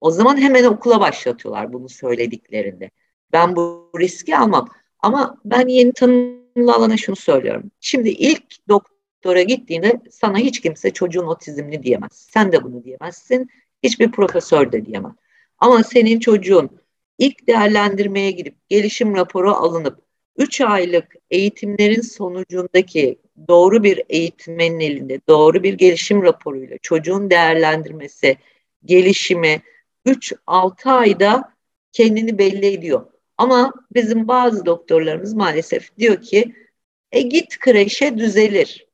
O zaman hemen okula başlatıyorlar bunu söylediklerinde. Ben bu riski almam. Ama ben yeni tanımlı alana şunu söylüyorum. Şimdi ilk doktora gittiğinde sana hiç kimse çocuğun otizmli diyemez. Sen de bunu diyemezsin. Hiçbir profesör de diyemez. Ama senin çocuğun ilk değerlendirmeye gidip gelişim raporu alınıp 3 aylık eğitimlerin sonucundaki doğru bir eğitmenin elinde doğru bir gelişim raporuyla çocuğun değerlendirmesi, gelişimi 3-6 ayda kendini belli ediyor. Ama bizim bazı doktorlarımız maalesef diyor ki e git kreşe düzelir.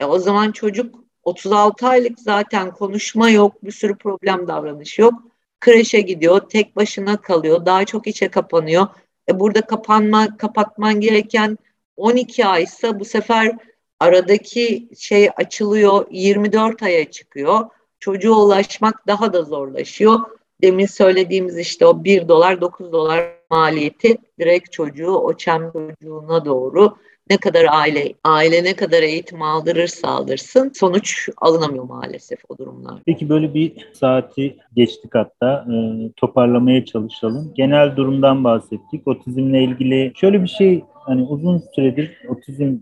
E o zaman çocuk 36 aylık zaten konuşma yok, bir sürü problem davranış yok. Kreşe gidiyor, tek başına kalıyor, daha çok içe kapanıyor. E burada kapanma, kapatman gereken 12 aysa bu sefer aradaki şey açılıyor, 24 aya çıkıyor. Çocuğa ulaşmak daha da zorlaşıyor demin söylediğimiz işte o 1 dolar 9 dolar maliyeti direkt çocuğu o çem çocuğuna doğru ne kadar aile aile ne kadar eğitim aldırırsa aldırsın sonuç alınamıyor maalesef o durumlar. Peki böyle bir saati geçtik hatta e, toparlamaya çalışalım. Genel durumdan bahsettik. Otizmle ilgili şöyle bir şey hani uzun süredir otizm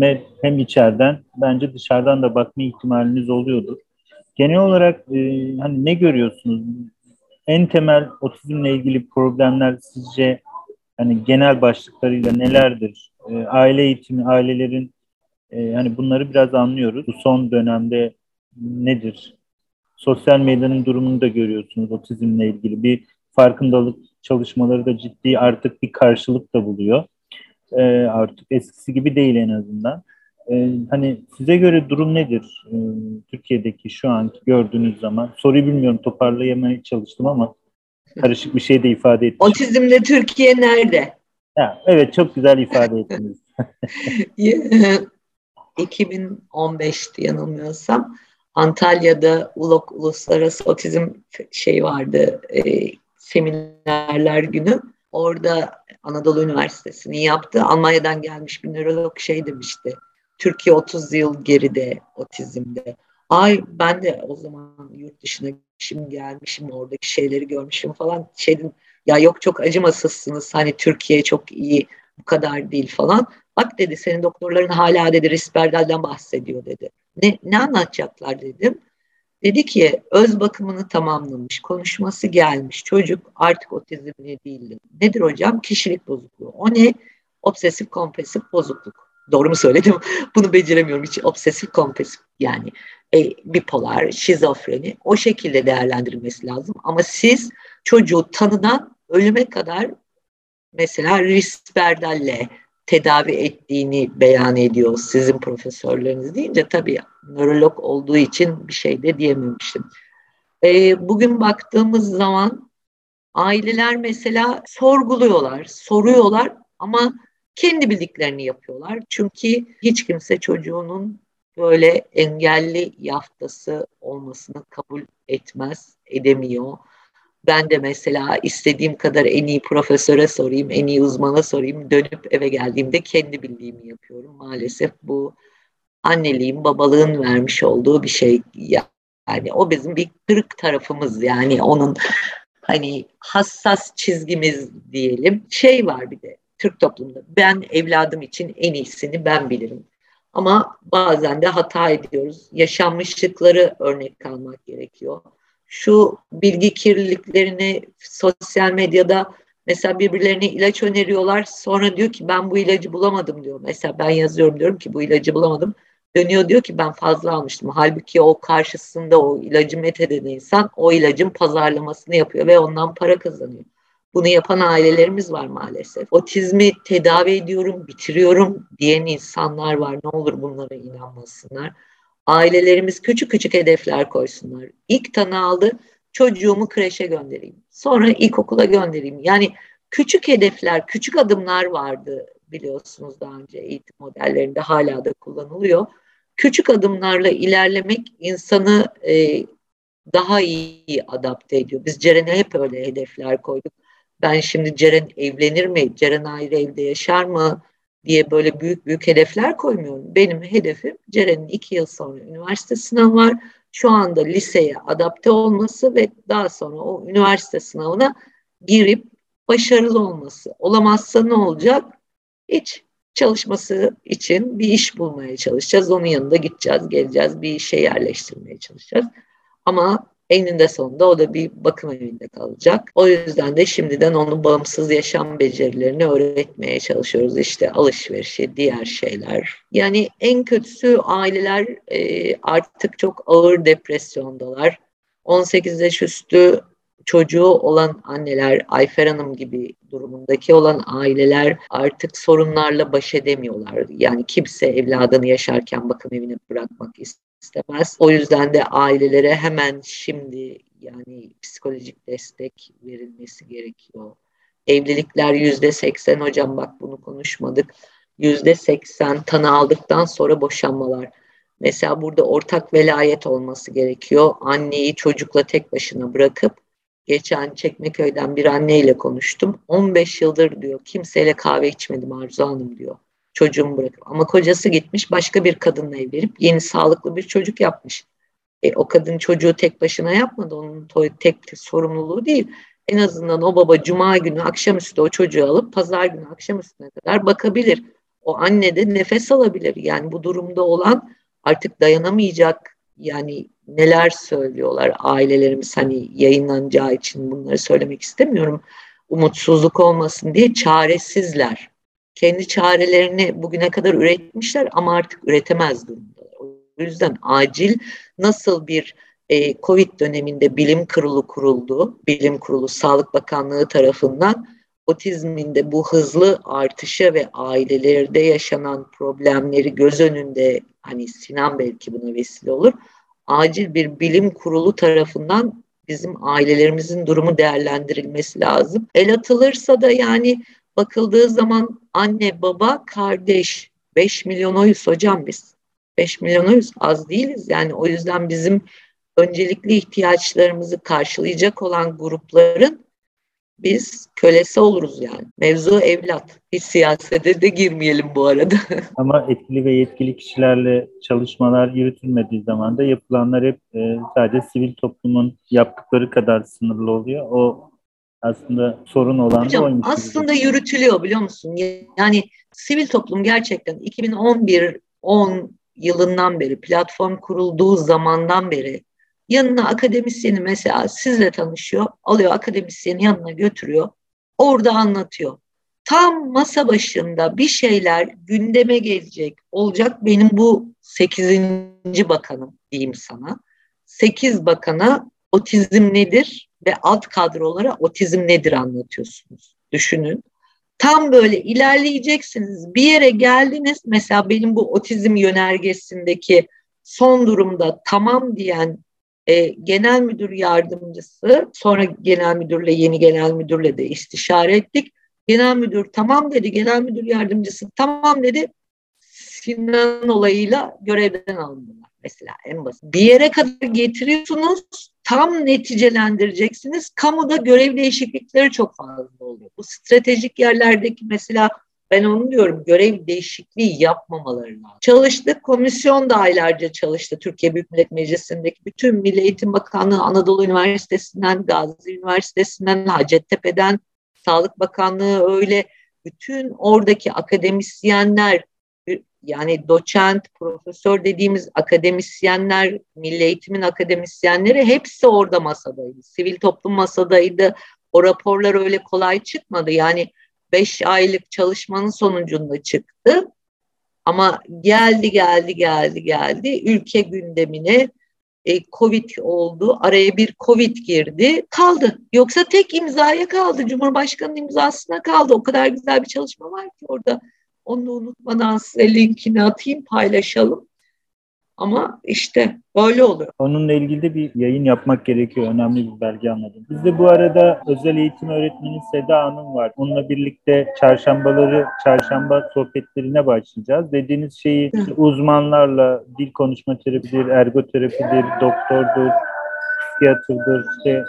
e, hem içeriden bence dışarıdan da bakma ihtimaliniz oluyordur. Genel olarak e, hani ne görüyorsunuz? En temel otizmle ilgili problemler sizce hani genel başlıklarıyla nelerdir? E, aile eğitimi, ailelerin e, hani bunları biraz anlıyoruz. Bu son dönemde nedir? Sosyal medyanın durumunu da görüyorsunuz otizmle ilgili. Bir farkındalık çalışmaları da ciddi artık bir karşılık da buluyor. E, artık eskisi gibi değil en azından. Ee, hani size göre durum nedir ee, Türkiye'deki şu anki gördüğünüz zaman? Soruyu bilmiyorum toparlayamaya çalıştım ama karışık bir şey de ifade ettim. Otizmle Türkiye nerede? Ya, evet çok güzel ifade ettiniz. 2015'ti yanılmıyorsam Antalya'da ULOK Uluslararası Otizm şey vardı e, seminerler günü. Orada Anadolu Üniversitesi'ni yaptı. Almanya'dan gelmiş bir nörolog şey demişti Türkiye 30 yıl geride otizmde. Ay ben de o zaman yurt dışına gitmişim gelmişim oradaki şeyleri görmüşüm falan şeydim ya yok çok acımasızsınız hani Türkiye çok iyi bu kadar değil falan. Bak dedi senin doktorların hala dedi Risperdal'den bahsediyor dedi. Ne, ne anlatacaklar dedim. Dedi ki öz bakımını tamamlamış, konuşması gelmiş çocuk artık otizmli değildi. Nedir hocam? Kişilik bozukluğu. O ne? Obsesif kompulsif bozukluk. Doğru mu söyledim? Bunu beceremiyorum. Hiç obsesif kompulsif yani e, bipolar, şizofreni o şekilde değerlendirilmesi lazım. Ama siz çocuğu tanıdan ölüme kadar mesela Risperdalle tedavi ettiğini beyan ediyor sizin profesörleriniz deyince tabii nörolog olduğu için bir şey de diyememiştim. E, bugün baktığımız zaman aileler mesela sorguluyorlar, soruyorlar ama kendi bildiklerini yapıyorlar. Çünkü hiç kimse çocuğunun böyle engelli yaftası olmasını kabul etmez, edemiyor. Ben de mesela istediğim kadar en iyi profesöre sorayım, en iyi uzmana sorayım. Dönüp eve geldiğimde kendi bildiğimi yapıyorum. Maalesef bu anneliğin, babalığın vermiş olduğu bir şey. Yani o bizim bir kırık tarafımız yani onun hani hassas çizgimiz diyelim. Şey var bir de Türk toplumunda ben evladım için en iyisini ben bilirim. Ama bazen de hata ediyoruz. Yaşanmışlıkları örnek almak gerekiyor. Şu bilgi kirliliklerini sosyal medyada mesela birbirlerine ilaç öneriyorlar. Sonra diyor ki ben bu ilacı bulamadım diyor. Mesela ben yazıyorum diyorum ki bu ilacı bulamadım. dönüyor diyor ki ben fazla almıştım. Halbuki o karşısında o ilacı metheden insan o ilacın pazarlamasını yapıyor ve ondan para kazanıyor. Bunu yapan ailelerimiz var maalesef. Otizmi tedavi ediyorum, bitiriyorum diyen insanlar var. Ne olur bunlara inanmasınlar. Ailelerimiz küçük küçük hedefler koysunlar. İlk tanı aldı, çocuğumu kreşe göndereyim. Sonra ilkokula göndereyim. Yani küçük hedefler, küçük adımlar vardı biliyorsunuz daha önce eğitim modellerinde hala da kullanılıyor. Küçük adımlarla ilerlemek insanı e, daha iyi adapte ediyor. Biz Ceren'e hep öyle hedefler koyduk. Ben şimdi Ceren evlenir mi, Ceren ayrı evde yaşar mı diye böyle büyük büyük hedefler koymuyorum. Benim hedefim Ceren'in iki yıl sonra üniversite sınavı var. Şu anda liseye adapte olması ve daha sonra o üniversite sınavına girip başarılı olması. Olamazsa ne olacak? Hiç çalışması için bir iş bulmaya çalışacağız. Onun yanında gideceğiz, geleceğiz, bir işe yerleştirmeye çalışacağız. Ama eninde sonunda o da bir bakım evinde kalacak. O yüzden de şimdiden onun bağımsız yaşam becerilerini öğretmeye çalışıyoruz. İşte alışverişi, diğer şeyler. Yani en kötüsü aileler e, artık çok ağır depresyondalar. 18 yaş üstü çocuğu olan anneler, Ayfer Hanım gibi durumundaki olan aileler artık sorunlarla baş edemiyorlar. Yani kimse evladını yaşarken bakım evine bırakmak istemez. O yüzden de ailelere hemen şimdi yani psikolojik destek verilmesi gerekiyor. Evlilikler yüzde seksen hocam bak bunu konuşmadık. Yüzde seksen tanı aldıktan sonra boşanmalar. Mesela burada ortak velayet olması gerekiyor. Anneyi çocukla tek başına bırakıp Geçen Çekmeköy'den bir anneyle konuştum. 15 yıldır diyor kimseyle kahve içmedim Arzu Hanım diyor. Çocuğumu bırakıp. Ama kocası gitmiş başka bir kadınla evlenip yeni sağlıklı bir çocuk yapmış. E, o kadın çocuğu tek başına yapmadı. Onun tek sorumluluğu değil. En azından o baba cuma günü akşamüstü o çocuğu alıp pazar günü akşamüstüne kadar bakabilir. O anne de nefes alabilir. Yani bu durumda olan artık dayanamayacak yani neler söylüyorlar ailelerimiz hani yayınlanacağı için bunları söylemek istemiyorum. Umutsuzluk olmasın diye çaresizler. Kendi çarelerini bugüne kadar üretmişler ama artık üretemez durumdalar. O yüzden acil nasıl bir e, Covid döneminde bilim kurulu kuruldu, bilim kurulu Sağlık Bakanlığı tarafından otizmin de bu hızlı artışı ve ailelerde yaşanan problemleri göz önünde hani Sinan belki buna vesile olur acil bir bilim kurulu tarafından bizim ailelerimizin durumu değerlendirilmesi lazım. El atılırsa da yani bakıldığı zaman anne, baba, kardeş 5 milyon oyuz hocam biz. 5 milyon oyuz az değiliz yani o yüzden bizim öncelikli ihtiyaçlarımızı karşılayacak olan grupların biz kölesi oluruz yani. Mevzu evlat. Hiç siyasete de girmeyelim bu arada. Ama etkili ve yetkili kişilerle çalışmalar yürütülmediği zaman da yapılanlar hep e, sadece sivil toplumun yaptıkları kadar sınırlı oluyor. O aslında sorun olan Hocam, da oymuş. Aslında gibi. yürütülüyor biliyor musun? Yani sivil toplum gerçekten 2011 10 yılından beri platform kurulduğu zamandan beri Yanına akademisyeni mesela sizle tanışıyor, alıyor akademisyeni yanına götürüyor, orada anlatıyor. Tam masa başında bir şeyler gündeme gelecek, olacak. Benim bu sekizinci bakanım diyeyim sana. Sekiz bakana otizm nedir ve alt kadrolara otizm nedir anlatıyorsunuz. Düşünün. Tam böyle ilerleyeceksiniz. Bir yere geldiniz. Mesela benim bu otizm yönergesindeki son durumda tamam diyen e, genel müdür yardımcısı sonra genel müdürle yeni genel müdürle de istişare ettik. Genel müdür tamam dedi, genel müdür yardımcısı tamam dedi. Sinan olayıyla görevden alındılar mesela en basit. Bir yere kadar getiriyorsunuz, tam neticelendireceksiniz. Kamuda görev değişiklikleri çok fazla oluyor. Bu stratejik yerlerdeki mesela ben onu diyorum görev değişikliği yapmamaları lazım. Çalıştık, komisyon da aylarca çalıştı. Türkiye Büyük Millet Meclisi'ndeki bütün Milli Eğitim Bakanlığı, Anadolu Üniversitesi'nden, Gazi Üniversitesi'nden, Hacettepe'den, Sağlık Bakanlığı öyle bütün oradaki akademisyenler yani doçent, profesör dediğimiz akademisyenler, milli eğitimin akademisyenleri hepsi orada masadaydı. Sivil toplum masadaydı. O raporlar öyle kolay çıkmadı. Yani 5 aylık çalışmanın sonucunda çıktı. Ama geldi geldi geldi geldi ülke gündemine e, Covid oldu. Araya bir Covid girdi. Kaldı. Yoksa tek imzaya kaldı. Cumhurbaşkanının imzasına kaldı. O kadar güzel bir çalışma var ki orada. Onu unutmadan size linkini atayım paylaşalım. Ama işte böyle oluyor. Onunla ilgili de bir yayın yapmak gerekiyor. Önemli bir belge anladım. Bizde bu arada özel eğitim öğretmeni Seda Hanım var. Onunla birlikte çarşambaları, çarşamba sohbetlerine başlayacağız. Dediğiniz şeyi işte uzmanlarla dil konuşma terapidir, ergoterapidir, doktordur, psikiyatrdır, işte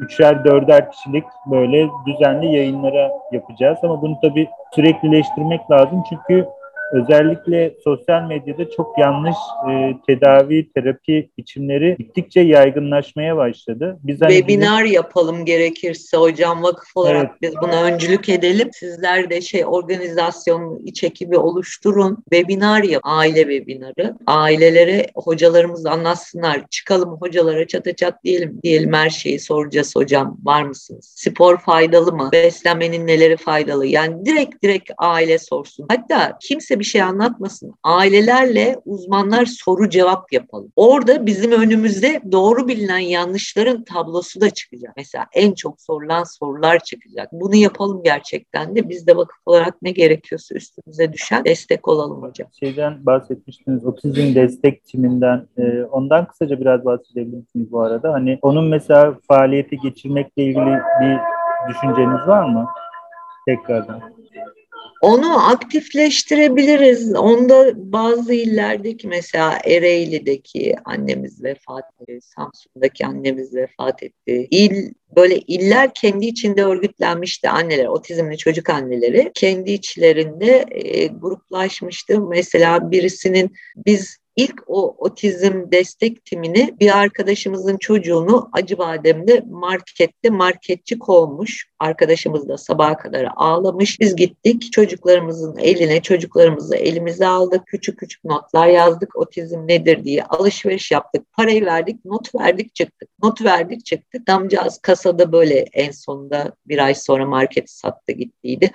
üçer dörder kişilik böyle düzenli yayınlara yapacağız. Ama bunu tabii süreklileştirmek lazım çünkü özellikle sosyal medyada çok yanlış e, tedavi, terapi biçimleri gittikçe yaygınlaşmaya başladı. Biz hani Webinar bizim... yapalım gerekirse hocam vakıf olarak evet. biz buna öncülük edelim. Sizler de şey organizasyon iç ekibi oluşturun. Webinar yap, aile webinarı. Ailelere hocalarımız anlatsınlar. Çıkalım hocalara çata çat diyelim. Diyelim her şeyi soracağız hocam. Var mısınız? Spor faydalı mı? Beslenmenin neleri faydalı? Yani direkt direkt aile sorsun. Hatta kimse bir şey anlatmasın. Ailelerle uzmanlar soru cevap yapalım. Orada bizim önümüzde doğru bilinen yanlışların tablosu da çıkacak. Mesela en çok sorulan sorular çıkacak. Bunu yapalım gerçekten de biz de vakıf olarak ne gerekiyorsa üstümüze düşen destek olalım hocam. Şeyden bahsetmiştiniz otizm destek timinden. E, ondan kısaca biraz bahsedebilir misiniz bu arada? Hani onun mesela faaliyeti geçirmekle ilgili bir düşünceniz var mı? Tekrardan. Onu aktifleştirebiliriz. Onda bazı illerdeki mesela Ereğli'deki annemiz vefat etti, Samsun'daki annemiz vefat etti. İl böyle iller kendi içinde örgütlenmişti anneler, otizmli çocuk anneleri kendi içlerinde e, gruplaşmıştı. Mesela birisinin biz İlk o otizm destek timini bir arkadaşımızın çocuğunu Acıbadem'de markette marketçi kovmuş. Arkadaşımız da sabaha kadar ağlamış. Biz gittik çocuklarımızın eline çocuklarımızı elimize aldık. Küçük küçük notlar yazdık. Otizm nedir diye alışveriş yaptık. Parayı verdik, not verdik çıktık. Not verdik çıktık. Damcağız kasada böyle en sonunda bir ay sonra marketi sattı gittiydi.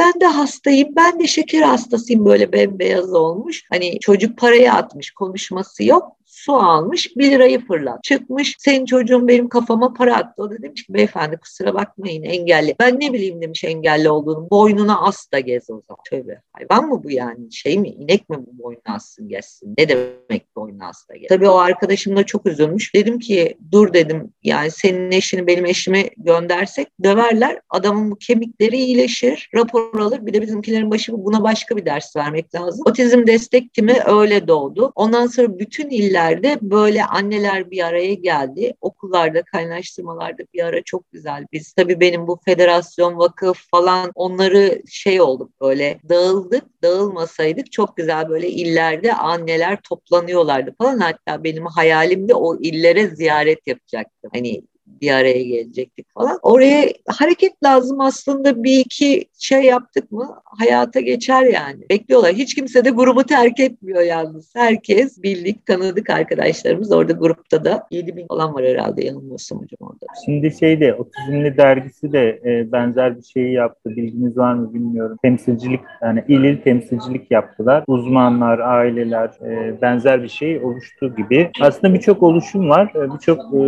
Ben de hastayım, ben de şeker hastasıyım böyle bembeyaz olmuş. Hani çocuk parayı atmış, konuşması yok su almış bir lirayı fırlat. Çıkmış senin çocuğun benim kafama para attı. O da demiş ki beyefendi kusura bakmayın engelli. Ben ne bileyim demiş engelli olduğunu. Boynuna as da gez o zaman. Tövbe hayvan mı bu yani? Şey mi inek mi bu boynuna assın gezsin? Ne demek boynuna as da gez? Tabii o arkadaşım da çok üzülmüş. Dedim ki dur dedim yani senin eşini benim eşimi göndersek döverler. Adamın bu kemikleri iyileşir. Rapor alır. Bir de bizimkilerin başı buna başka bir ders vermek lazım. Otizm destek timi öyle doğdu. Ondan sonra bütün iller yerlerde böyle anneler bir araya geldi. Okullarda, kaynaştırmalarda bir ara çok güzel. Biz tabii benim bu federasyon, vakıf falan onları şey olduk böyle dağıldık. Dağılmasaydık çok güzel böyle illerde anneler toplanıyorlardı falan. Hatta benim hayalimde o illere ziyaret yapacaktım. Hani bir araya gelecektik falan. Oraya hareket lazım aslında bir iki şey yaptık mı hayata geçer yani. Bekliyorlar. Hiç kimse de grubu terk etmiyor yalnız. Herkes bildik, tanıdık arkadaşlarımız. Orada grupta da 7 bin falan var herhalde yanılmıyorsam hocam orada. Şimdi şeyde Otizmli dergisi de e, benzer bir şeyi yaptı. Bilginiz var mı bilmiyorum. Temsilcilik yani il il temsilcilik yaptılar. Uzmanlar, aileler e, benzer bir şey oluştu gibi. Aslında birçok oluşum var. E, birçok e,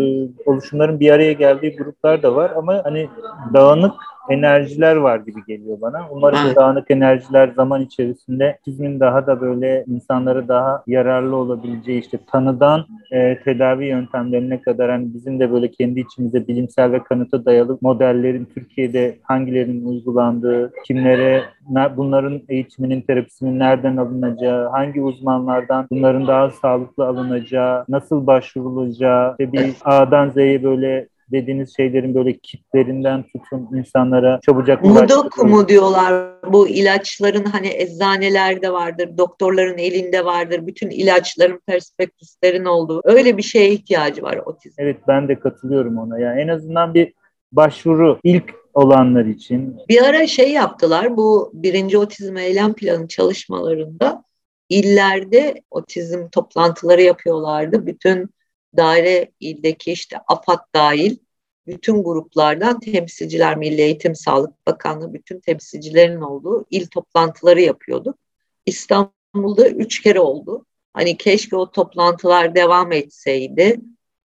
oluşumların bir araya geldiği gruplar da var ama hani dağınık enerjiler var gibi geliyor bana. Umarım evet. dağınık enerjiler zaman içerisinde çizmin daha da böyle insanlara daha yararlı olabileceği işte tanıdan e, tedavi yöntemlerine kadar hani bizim de böyle kendi içimizde bilimsel ve kanıta dayalı modellerin Türkiye'de hangilerinin uygulandığı, kimlere bunların eğitiminin, terapisinin nereden alınacağı, hangi uzmanlardan bunların daha sağlıklı alınacağı, nasıl başvurulacağı, işte bir A'dan Z'ye böyle dediğiniz şeylerin böyle kitlerinden tutun insanlara çabucak Mudok mu diyorlar bu ilaçların hani eczanelerde vardır, doktorların elinde vardır, bütün ilaçların perspektüslerin olduğu öyle bir şeye ihtiyacı var otizm. Evet ben de katılıyorum ona. Yani en azından bir başvuru ilk olanlar için. Bir ara şey yaptılar bu birinci otizm eylem planı çalışmalarında illerde otizm toplantıları yapıyorlardı. Bütün daire ildeki işte AFAD dahil bütün gruplardan temsilciler, Milli Eğitim Sağlık Bakanlığı bütün temsilcilerin olduğu il toplantıları yapıyorduk. İstanbul İstanbul'da üç kere oldu. Hani keşke o toplantılar devam etseydi.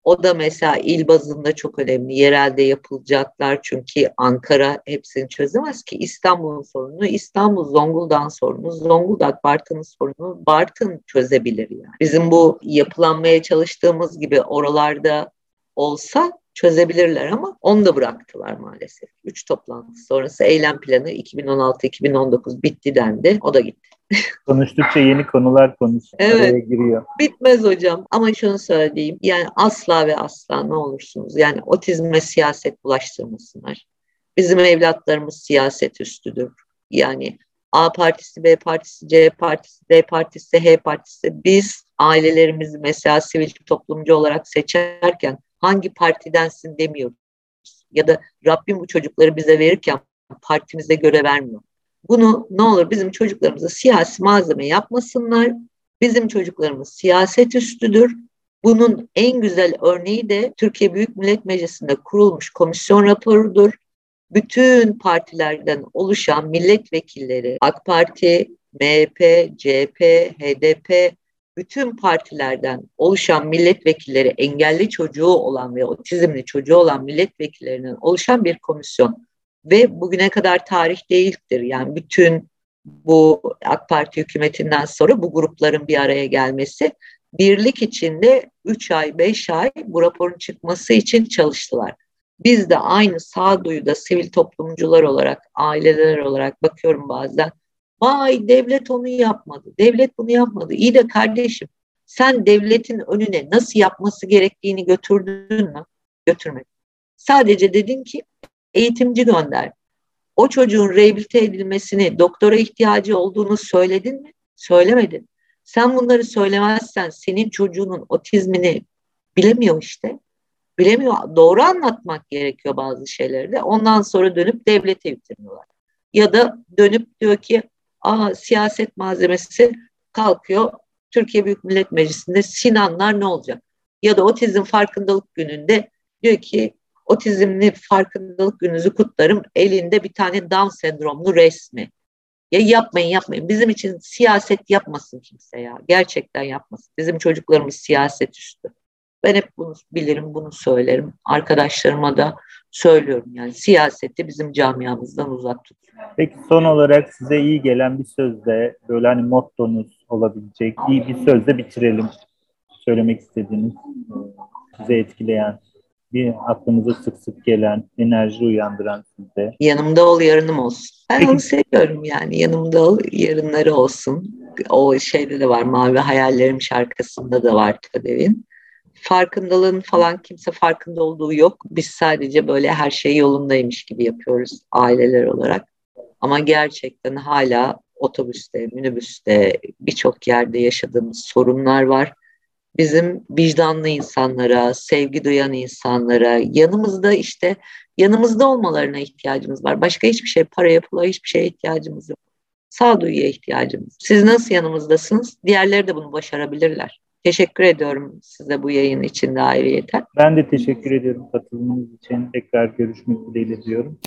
O da mesela il bazında çok önemli. Yerelde yapılacaklar çünkü Ankara hepsini çözemez ki. İstanbul'un sorunu, İstanbul Zonguldak'ın sorunu, Zonguldak Bartın'ın sorunu Bartın çözebilir yani. Bizim bu yapılanmaya çalıştığımız gibi oralarda olsa çözebilirler ama onu da bıraktılar maalesef. Üç toplantı sonrası eylem planı 2016-2019 bitti dendi. O da gitti. Konuştukça yeni konular konusu evet. giriyor. Bitmez hocam ama şunu söyleyeyim. Yani asla ve asla ne olursunuz. Yani otizme siyaset bulaştırmasınlar. Bizim evlatlarımız siyaset üstüdür. Yani A partisi, B partisi, C partisi, D partisi, H partisi biz ailelerimizi mesela sivil toplumcu olarak seçerken hangi partidensin demiyoruz. Ya da Rabbim bu çocukları bize verirken partimize göre vermiyor. Bunu ne olur bizim çocuklarımıza siyasi malzeme yapmasınlar. Bizim çocuklarımız siyaset üstüdür. Bunun en güzel örneği de Türkiye Büyük Millet Meclisi'nde kurulmuş komisyon raporudur. Bütün partilerden oluşan milletvekilleri, AK Parti, MHP, CHP, HDP, bütün partilerden oluşan milletvekilleri engelli çocuğu olan ve otizmli çocuğu olan milletvekillerinin oluşan bir komisyon ve bugüne kadar tarih değildir. Yani bütün bu AK Parti hükümetinden sonra bu grupların bir araya gelmesi birlik içinde 3 ay 5 ay bu raporun çıkması için çalıştılar. Biz de aynı sağduyuda sivil toplumcular olarak, aileler olarak bakıyorum bazen. Vay devlet onu yapmadı, devlet bunu yapmadı. İyi de kardeşim sen devletin önüne nasıl yapması gerektiğini götürdün mü? Götürmedin. Sadece dedin ki eğitimci gönder. O çocuğun rehabilite edilmesini, doktora ihtiyacı olduğunu söyledin mi? Söylemedin. Sen bunları söylemezsen senin çocuğunun otizmini bilemiyor işte. Bilemiyor. Doğru anlatmak gerekiyor bazı şeyleri de. Ondan sonra dönüp devlete yükleniyorlar. Ya da dönüp diyor ki Aa, siyaset malzemesi kalkıyor. Türkiye Büyük Millet Meclisi'nde Sinanlar ne olacak? Ya da otizm farkındalık gününde diyor ki otizmli farkındalık gününüzü kutlarım. Elinde bir tane Down sendromlu resmi. Ya yapmayın yapmayın. Bizim için siyaset yapmasın kimse ya. Gerçekten yapmasın. Bizim çocuklarımız siyaset üstü. Ben hep bunu bilirim, bunu söylerim. Arkadaşlarıma da söylüyorum yani siyaseti bizim camiamızdan uzak tut. Peki son olarak size iyi gelen bir sözle böyle hani mottonuz olabilecek iyi bir sözle bitirelim. Söylemek istediğiniz, size etkileyen bir aklımıza sık sık gelen, enerji uyandıran sizde? Yanımda ol, yarınım olsun. Ben onu seviyorum yani. Yanımda ol, yarınları olsun. O şeyde de var, Mavi Hayallerim şarkısında da var Tadev'in. Farkındalığın falan kimse farkında olduğu yok. Biz sadece böyle her şey yolundaymış gibi yapıyoruz aileler olarak. Ama gerçekten hala otobüste, minibüste birçok yerde yaşadığımız sorunlar var bizim vicdanlı insanlara, sevgi duyan insanlara, yanımızda işte yanımızda olmalarına ihtiyacımız var. Başka hiçbir şey, paraya, pula hiçbir şeye ihtiyacımız yok. Sağduyuya ihtiyacımız. Siz nasıl yanımızdasınız? Diğerleri de bunu başarabilirler. Teşekkür ediyorum size bu yayın için de ayrıyeten. Ben de teşekkür ediyorum katılımınız için. Tekrar görüşmek dileğiyle diyorum.